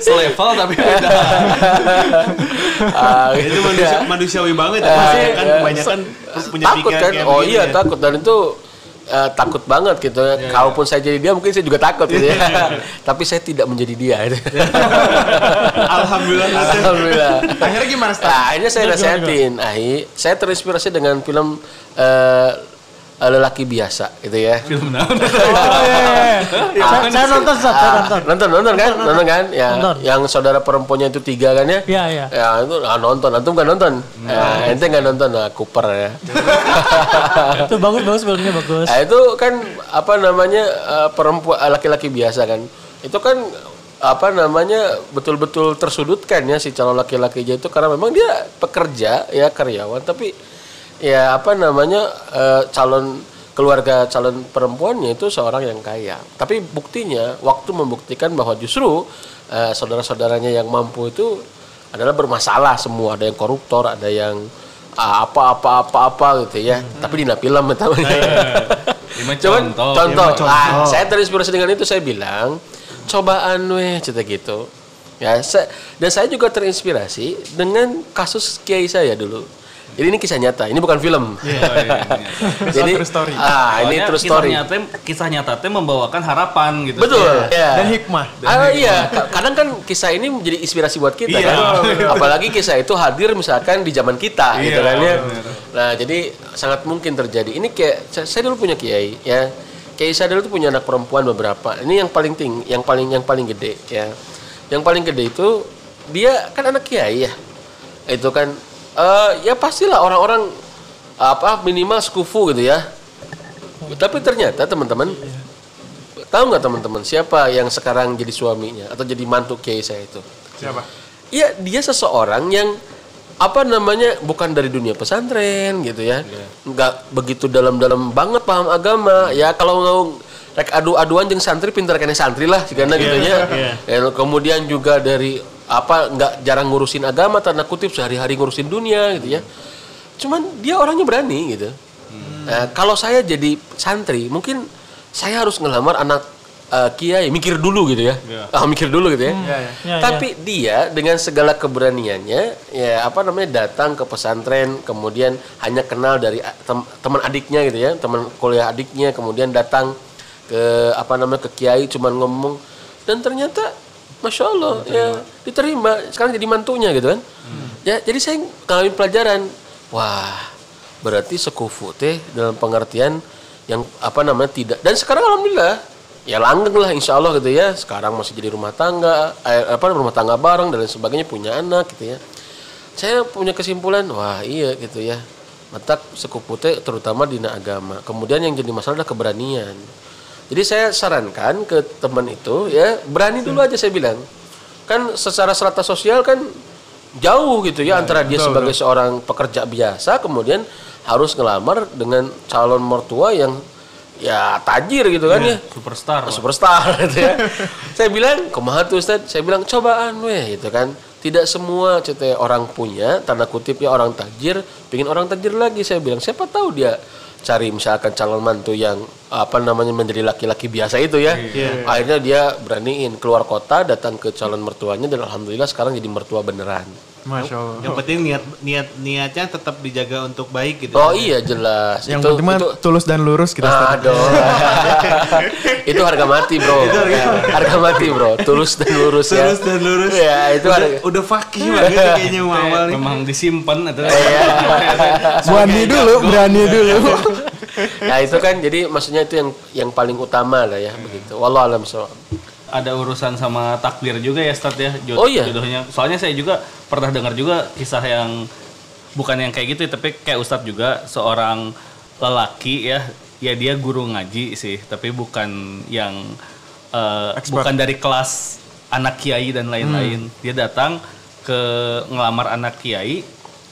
Selevel tapi beda. ah, itu gitu manusia, ya. manusiawi banget ya. Pasti kan ya. kebanyakan punya takut pikiran kan oh begini iya ya. takut dan itu eh, takut banget gitu ya. Kalaupun saya jadi dia mungkin saya juga takut gitu ya. Tapi saya tidak menjadi dia. gitu. Alhamdulillah. Alhamdulillah. Akhirnya gimana? Nah, akhirnya saya nasihatin. Ahi, saya terinspirasi dengan film eh, lelaki biasa gitu ya. Film naon? Oh iya, iya. Saya, saya nonton, saya nonton. Nonton, nonton kan? Nonton kan? Ya, yang saudara perempuannya itu tiga kan ya? Iya, iya. Ya itu ah, nonton, antum nggak nonton? Ya, ente nggak nonton, nah, Cooper ya. Itu bagus, bagus filmnya bagus. Nah, itu kan apa namanya eh, perempuan eh, laki-laki biasa kan. Itu kan apa namanya betul-betul tersudutkan ya si calon laki-lakinya itu karena memang dia pekerja ya karyawan tapi ya apa namanya eh, calon keluarga calon perempuannya itu seorang yang kaya. Tapi buktinya waktu membuktikan bahwa justru eh, saudara-saudaranya yang mampu itu adalah bermasalah semua, ada yang koruptor, ada yang ah, apa apa apa apa gitu ya. Tapi di film namanya. Lima Cuman contoh. contoh, contoh. Ah, saya terinspirasi dengan itu saya bilang cobaan weh cerita gitu. Ya, saya, dan saya juga terinspirasi dengan kasus kiai saya dulu. Jadi ini kisah nyata, ini bukan film. Oh, iya, iya. Jadi true story. ah ini Soalnya true kisah story. nyata, kisah nyata teh membawakan harapan gitu. Betul. ya. Dan hikmah. Ah iya, Ka- kadang kan kisah ini menjadi inspirasi buat kita Iya. kan. Apalagi kisah itu hadir misalkan di zaman kita gitu Iya, kan ya. Nah, jadi sangat mungkin terjadi. Ini kayak saya, saya dulu punya kiai ya. Kiai saya dulu tuh punya anak perempuan beberapa. Ini yang paling tinggi, yang paling yang paling gede ya. Yang paling gede itu dia kan anak kiai ya. Itu kan eh ya pastilah orang-orang apa minimal sekufu gitu ya. Tapi ternyata teman-teman Tahu nggak teman-teman siapa yang sekarang jadi suaminya atau jadi mantu kiai saya itu? Siapa? Iya dia seseorang yang apa namanya bukan dari dunia pesantren gitu ya, nggak begitu dalam-dalam banget paham agama. Ya kalau mau rek adu-aduan jeung santri pintar kene santri lah karena gitu ya. Ya, Kemudian juga dari apa nggak jarang ngurusin agama tanda kutip sehari-hari ngurusin dunia gitu ya. Cuman dia orangnya berani gitu. Nah, kalau saya jadi santri, mungkin saya harus ngelamar anak eh, kiai, mikir dulu gitu ya. Ah, mikir dulu gitu ya. Ya, Tapi dia dengan segala keberaniannya, ya apa namanya datang ke pesantren, kemudian hanya kenal dari a- tem- teman adiknya gitu ya, teman kuliah adiknya, kemudian datang ke apa namanya ke kiai, cuman ngomong dan ternyata, masya Allah ya. Diterima. Sekarang jadi mantunya gitu kan. Ya jadi saya ngalamin pelajaran, wah berarti sekufu teh dalam pengertian yang apa namanya tidak. Dan sekarang alhamdulillah ya langgeng lah insya Allah gitu ya. Sekarang masih jadi rumah tangga eh, apa rumah tangga bareng dan lain sebagainya punya anak gitu ya. Saya punya kesimpulan wah iya gitu ya. Matak sekufu teh terutama di agama. Kemudian yang jadi masalah adalah keberanian jadi saya sarankan ke teman itu ya berani dulu aja saya bilang kan secara strata sosial kan jauh gitu ya antara dia sebagai seorang pekerja biasa kemudian harus ngelamar dengan calon mertua yang ya tajir gitu kan ya Superstar. lah. superstar gitu ya. saya bilang, kumaha tuh Ustaz? Saya bilang cobaan weh gitu kan. Tidak semua cetek orang punya tanda kutip ya orang tajir, pingin orang tajir lagi saya bilang. Siapa tahu dia cari misalkan calon mantu yang apa namanya menjadi laki-laki biasa itu ya. Akhirnya dia beraniin keluar kota datang ke calon mertuanya dan alhamdulillah sekarang jadi mertua beneran. Masya Allah. Yang penting niat niat niatnya tetap dijaga untuk baik gitu. Oh iya jelas. Yang itu, penting itu tulus dan lurus kita. Aduh. itu harga mati, Bro. harga mati, Bro. Tulus dan lurus ya. Terus dan lurus. Ya, itu udah, harga. udah fakih banget sih kayaknya mau awal. Memang disimpan atau Iya. Berani dulu, berani dulu. Ya itu kan jadi maksudnya itu yang yang paling utama lah ya begitu. Wallahu alam so. ada urusan sama takdir juga ya Start ya jod- Oh, iya? jodohnya. Soalnya saya juga pernah dengar juga kisah yang bukan yang kayak gitu tapi kayak Ustadz juga seorang lelaki ya ya dia guru ngaji sih tapi bukan yang Expert. bukan dari kelas anak kiai dan lain-lain. Hmm. Dia datang ke ngelamar anak kiai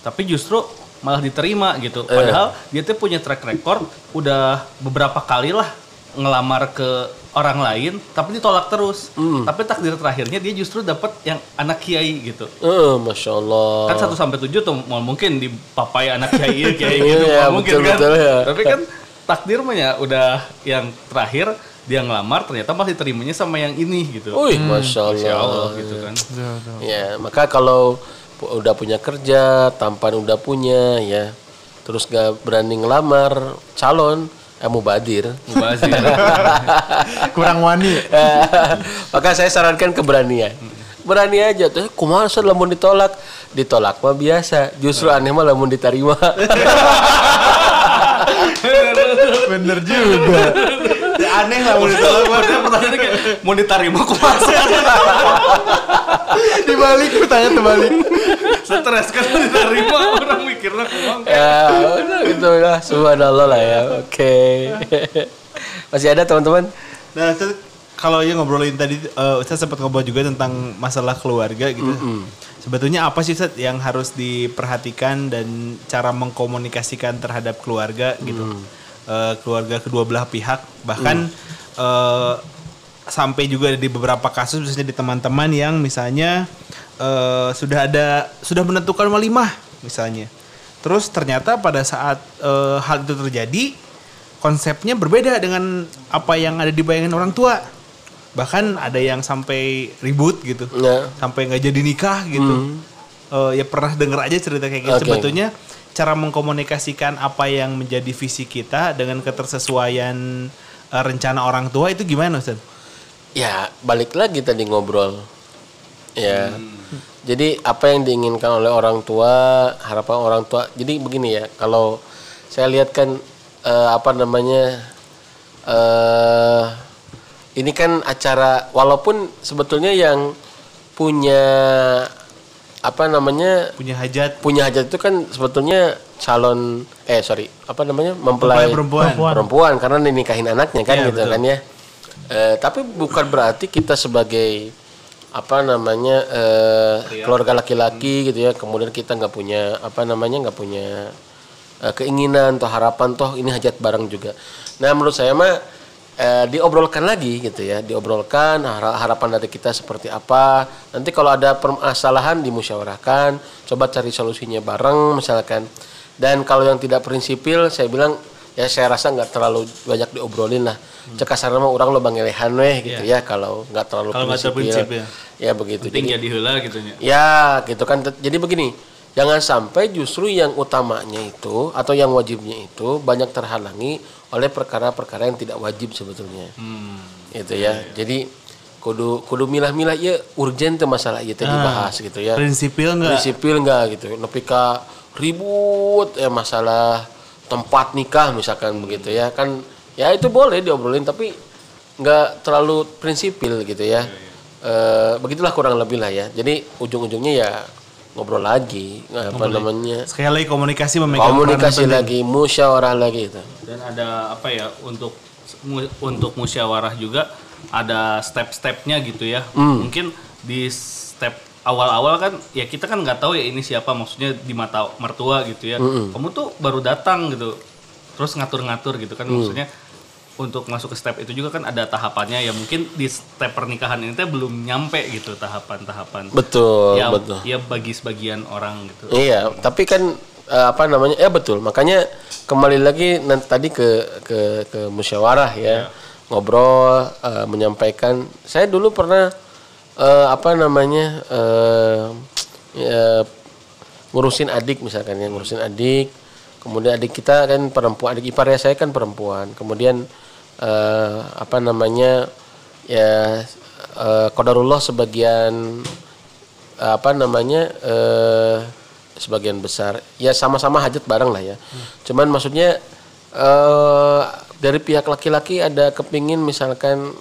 tapi justru malah diterima gitu. Eh. Padahal dia tuh punya track record udah beberapa kali lah ngelamar ke orang lain tapi ditolak terus. Hmm. Tapi takdir terakhirnya dia justru dapat yang anak kiai gitu. Eh, masya Allah. Kan 1 sampai 7 tuh mungkin dipapai anak kiai Iya, gitu iya, mungkin betul, kan. betul, ya. Tapi kan takdir mah ya udah yang terakhir dia ngelamar ternyata masih terimanya sama yang ini gitu. Wih, masya Allah. Masya Allah gitu kan. Ya, maka kalau udah punya kerja, tampan udah punya ya, terus gak berani ngelamar calon, eh mubadir. Mubazir. Kurang wani. maka saya sarankan keberanian. Berani aja tuh, kumaha Ustaz, lamun ditolak, ditolak mah biasa. Justru aneh mah lamun diterima. Bener juga. Aneh lah menurut. Padahal pertanyaannya kayak mau diterima kok masih Dibalik, tanya terbalik. stres kan diterima orang mikirnya kumang. ya, udah gitu lah. Subhanallah lah ya. Oke. Masih ada teman-teman? Nah, Ustaz, kalau yang ngobrolin tadi, eh, Ustaz sempat ngobrol juga tentang masalah keluarga gitu. Sebetulnya apa sih Ustaz yang harus diperhatikan dan cara mengkomunikasikan terhadap keluarga gitu? Eh, keluarga kedua belah pihak, bahkan eh, sampai juga di beberapa kasus, misalnya di teman-teman yang misalnya eh, sudah ada sudah menentukan walimah misalnya. Terus ternyata pada saat eh, hal itu terjadi, konsepnya berbeda dengan apa yang ada di bayangan orang tua. Bahkan ada yang sampai ribut gitu, Ya. sampai nggak jadi nikah gitu. Eh, ya pernah denger aja cerita kayak gitu. Oke. Sebetulnya cara mengkomunikasikan apa yang menjadi visi kita dengan ketersesuaian eh, rencana orang tua itu gimana Ustaz? Ya, balik lagi tadi ngobrol. Ya. Jadi apa yang diinginkan oleh orang tua, harapan orang tua. Jadi begini ya, kalau saya lihat kan eh, apa namanya eh ini kan acara walaupun sebetulnya yang punya apa namanya Punya hajat punya hajat itu kan sebetulnya calon eh sorry apa namanya mempelai Mempelai perempuan. Perempuan. perempuan karena dinikahin anaknya kan Iya, gitu betul. kan ya Eh, tapi bukan berarti kita sebagai apa namanya eh, keluarga laki-laki gitu ya kemudian kita nggak punya apa namanya nggak punya eh, keinginan atau harapan toh ini hajat bareng juga nah menurut saya mah eh, diobrolkan lagi gitu ya diobrolkan hara- harapan dari kita seperti apa. Nanti kalau ada permasalahan dimusyawarahkan coba cari solusinya bareng misalkan. Dan kalau yang tidak prinsipil saya bilang ya saya rasa nggak terlalu banyak diobrolin lah. Cek kasarna mah orang lo bangelehan weh gitu ya kalau nggak terlalu Kalau prinsipil. terprinsip ya. Begitu. Penting Jadi- jadi heula gitu. Ya, gitu kan. Jadi begini, jangan sampai justru yang utamanya itu atau yang wajibnya itu banyak terhalangi oleh perkara-perkara yang tidak wajib sebetulnya. Itu ya. Jadi kudu kudu milah-milah ya urgent tuh masalah itu dibahas gitu ya. prinsipil nggak? Prinsipil enggak gitu. Nepi ka ribut ya masalah tempat nikah misalkan begitu ya. Kan ya itu boleh diobrolin tapi nggak terlalu prinsipil gitu ya. Eh, begitulah kurang lebih lah ya. Jadi ujung-ujungnya ya ngobrol lagi apa namanya? Sekali lagi komunikasi memegang Komunikasi penting. lagi, musyawarah lagi itu. Dan ada apa ya untuk mu- untuk musyawarah juga ada step-stepnya gitu ya. Hmm. Mungkin di step awal-awal kan ya kita kan nggak tahu ya ini siapa maksudnya di mata mertua gitu ya kamu tuh baru datang gitu terus ngatur-ngatur gitu kan maksudnya untuk masuk ke step itu juga kan ada tahapannya ya mungkin di step pernikahan ini teh belum nyampe gitu tahapan-tahapan Betul, ya betul. ya bagi sebagian orang gitu Iya, tapi kan eh, apa namanya? Ya betul. Makanya kembali lagi nanti tadi ke ke ke musyawarah ya. Ngobrol eh, menyampaikan. Saya dulu pernah eh, apa namanya? eh, ya, ngurusin adik misalkan ya, ngurusin adik. Kemudian adik kita kan perempuan, adik ipar ya saya kan perempuan. Kemudian eh, apa namanya? Ya eh, qadarullah sebagian apa namanya eh sebagian besar. Ya sama-sama hajat bareng lah ya. Cuman maksudnya eh dari pihak laki-laki ada kepingin misalkan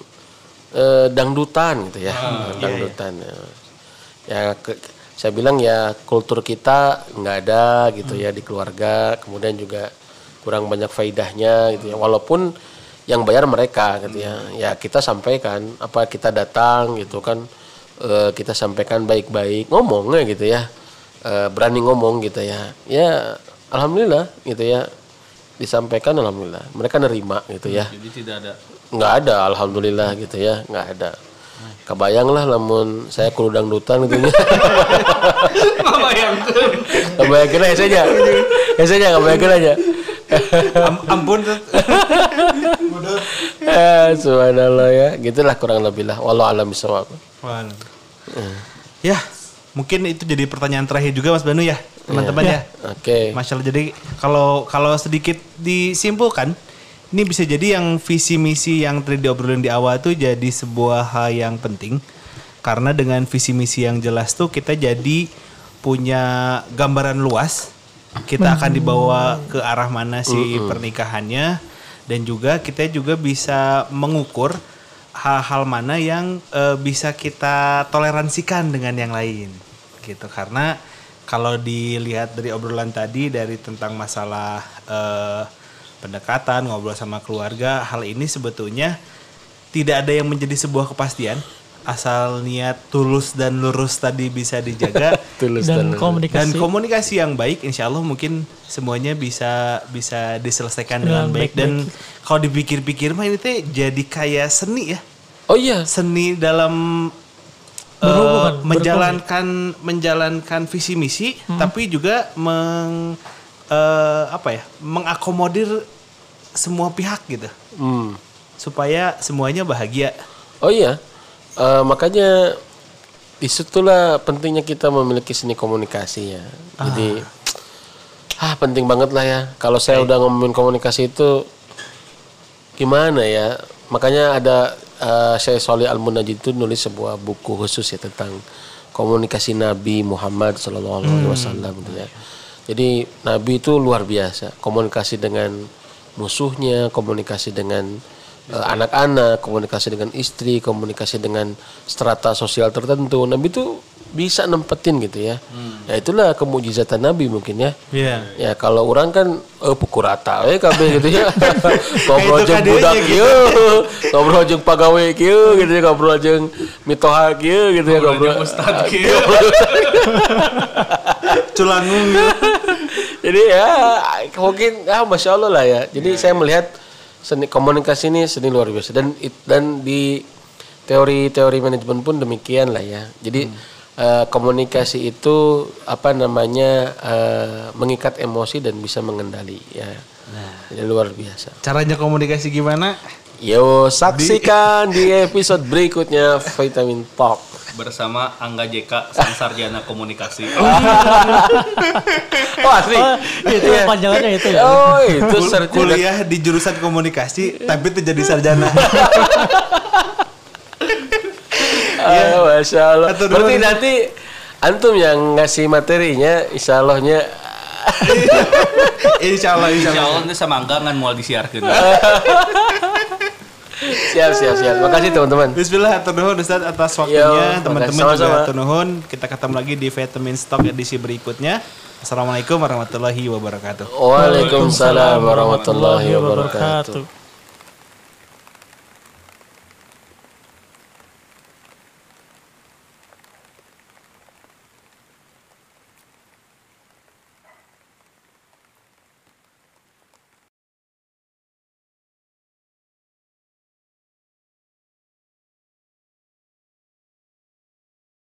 eh, dangdutan gitu ya. Dangdutan ya, ya ke- saya bilang ya kultur kita nggak ada gitu ya di keluarga. Kemudian juga kurang banyak faidahnya gitu ya. Walaupun yang bayar mereka gitu ya. Ya kita sampaikan apa kita datang gitu kan eh, kita sampaikan baik-baik ngomongnya gitu ya. Eh, berani ngomong gitu ya. Ya alhamdulillah gitu ya. Disampaikan alhamdulillah. Mereka nerima gitu ya. Jadi tidak ada. Nggak ada alhamdulillah gitu ya. Nggak ada. Kebayang lah namun saya kudu dangdutan gitu ya. Ngebayangkeun. kebayangkan aja ya saja kebayangkan aja. Am- ampun tuh. eh, subhanallah ya gitulah kurang lebih lah walau alam bisawab Waduh. Ya, mungkin itu jadi pertanyaan terakhir juga Mas Banu ya, teman-teman ya. oke Masya Allah, jadi kalau kalau sedikit disimpulkan, ini bisa jadi yang visi misi yang tadi diobrolin di awal tuh jadi sebuah hal yang penting. Karena dengan visi misi yang jelas tuh kita jadi punya gambaran luas. Kita akan dibawa ke arah mana si pernikahannya dan juga kita juga bisa mengukur hal-hal mana yang eh, bisa kita toleransikan dengan yang lain gitu. Karena kalau dilihat dari obrolan tadi dari tentang masalah eh, pendekatan ngobrol sama keluarga hal ini sebetulnya tidak ada yang menjadi sebuah kepastian asal niat tulus dan lurus tadi bisa dijaga. Tulus dan dan komunikasi. Komunikasi yang baik insya Allah mungkin semuanya bisa bisa diselesaikan dengan, Dengan baik. Dan kalau dipikir-pikir mah ini teh jadi kayak seni ya. Oh iya. Seni dalam eh, Berhubungan, menjalankan menjalankan visi misi tapi juga meng eh, apa ya mengakomodir semua pihak gitu. Hmm. supaya semuanya bahagia. Oh iya, Eh, makanya di situlah pentingnya kita memiliki seni komunikasi ya. Jadi ah penting banget lah ya. Kalau saya udah ngomongin komunikasi itu gimana ya? Makanya ada eh, Syekh Solih Al Munajid itu nulis sebuah buku khusus ya tentang komunikasi Nabi Muhammad Sallallahu Alaihi Wasallam gitu ya. Jadi Nabi itu luar biasa komunikasi dengan musuhnya, komunikasi dengan anak-anak, komunikasi dengan istri, komunikasi dengan strata sosial tertentu. Nabi itu bisa nempetin gitu ya. Ya itulah kemujizatan Nabi mungkin ya. Iya. Ya kalau orang kan eh pukul rata we kabeh gitu ya. ngobrol jeung budak gitu. kieu, ngobrol jeung pagawe kieu gitu ya, ngobrol jeung mitoha kieu gitu ya, ngobrol. jeung ustad kieu. culangung Jadi ya mungkin ah masya Allah lah ya. Jadi saya melihat seni komunikasi ini seni luar biasa dan dan di teori-teori manajemen pun demikian lah ya. Jadi eh, komunikasi itu apa namanya eh, mengikat emosi dan bisa mengendali ya. Jadi luar biasa. caranya komunikasi gimana Yo saksikan di episode berikutnya Vitamin Talk. Bersama Angga JK Sang Sarjana Komunikasi. Oh asli. Oh, itu panjangannya itu ya. Oh itu Kul- sarjana kuliah di jurusan komunikasi tapi itu jadi sarjana Ah, Masya Allah. Atur Berarti nanti antum yang ngasih materinya, insya Allahnya insya Allah insya Insya Allah Allah nanti sama Angga ngan mau disiarkan. Siap siap siap. Makasih teman-teman. Bismillah, nuhun Ustaz atas waktunya. Teman-teman juga nuhun. Kita ketemu lagi di Vitamin Stock edisi berikutnya. Assalamualaikum warahmatullahi wabarakatuh. Waalaikumsalam warahmatullahi wabarakatuh.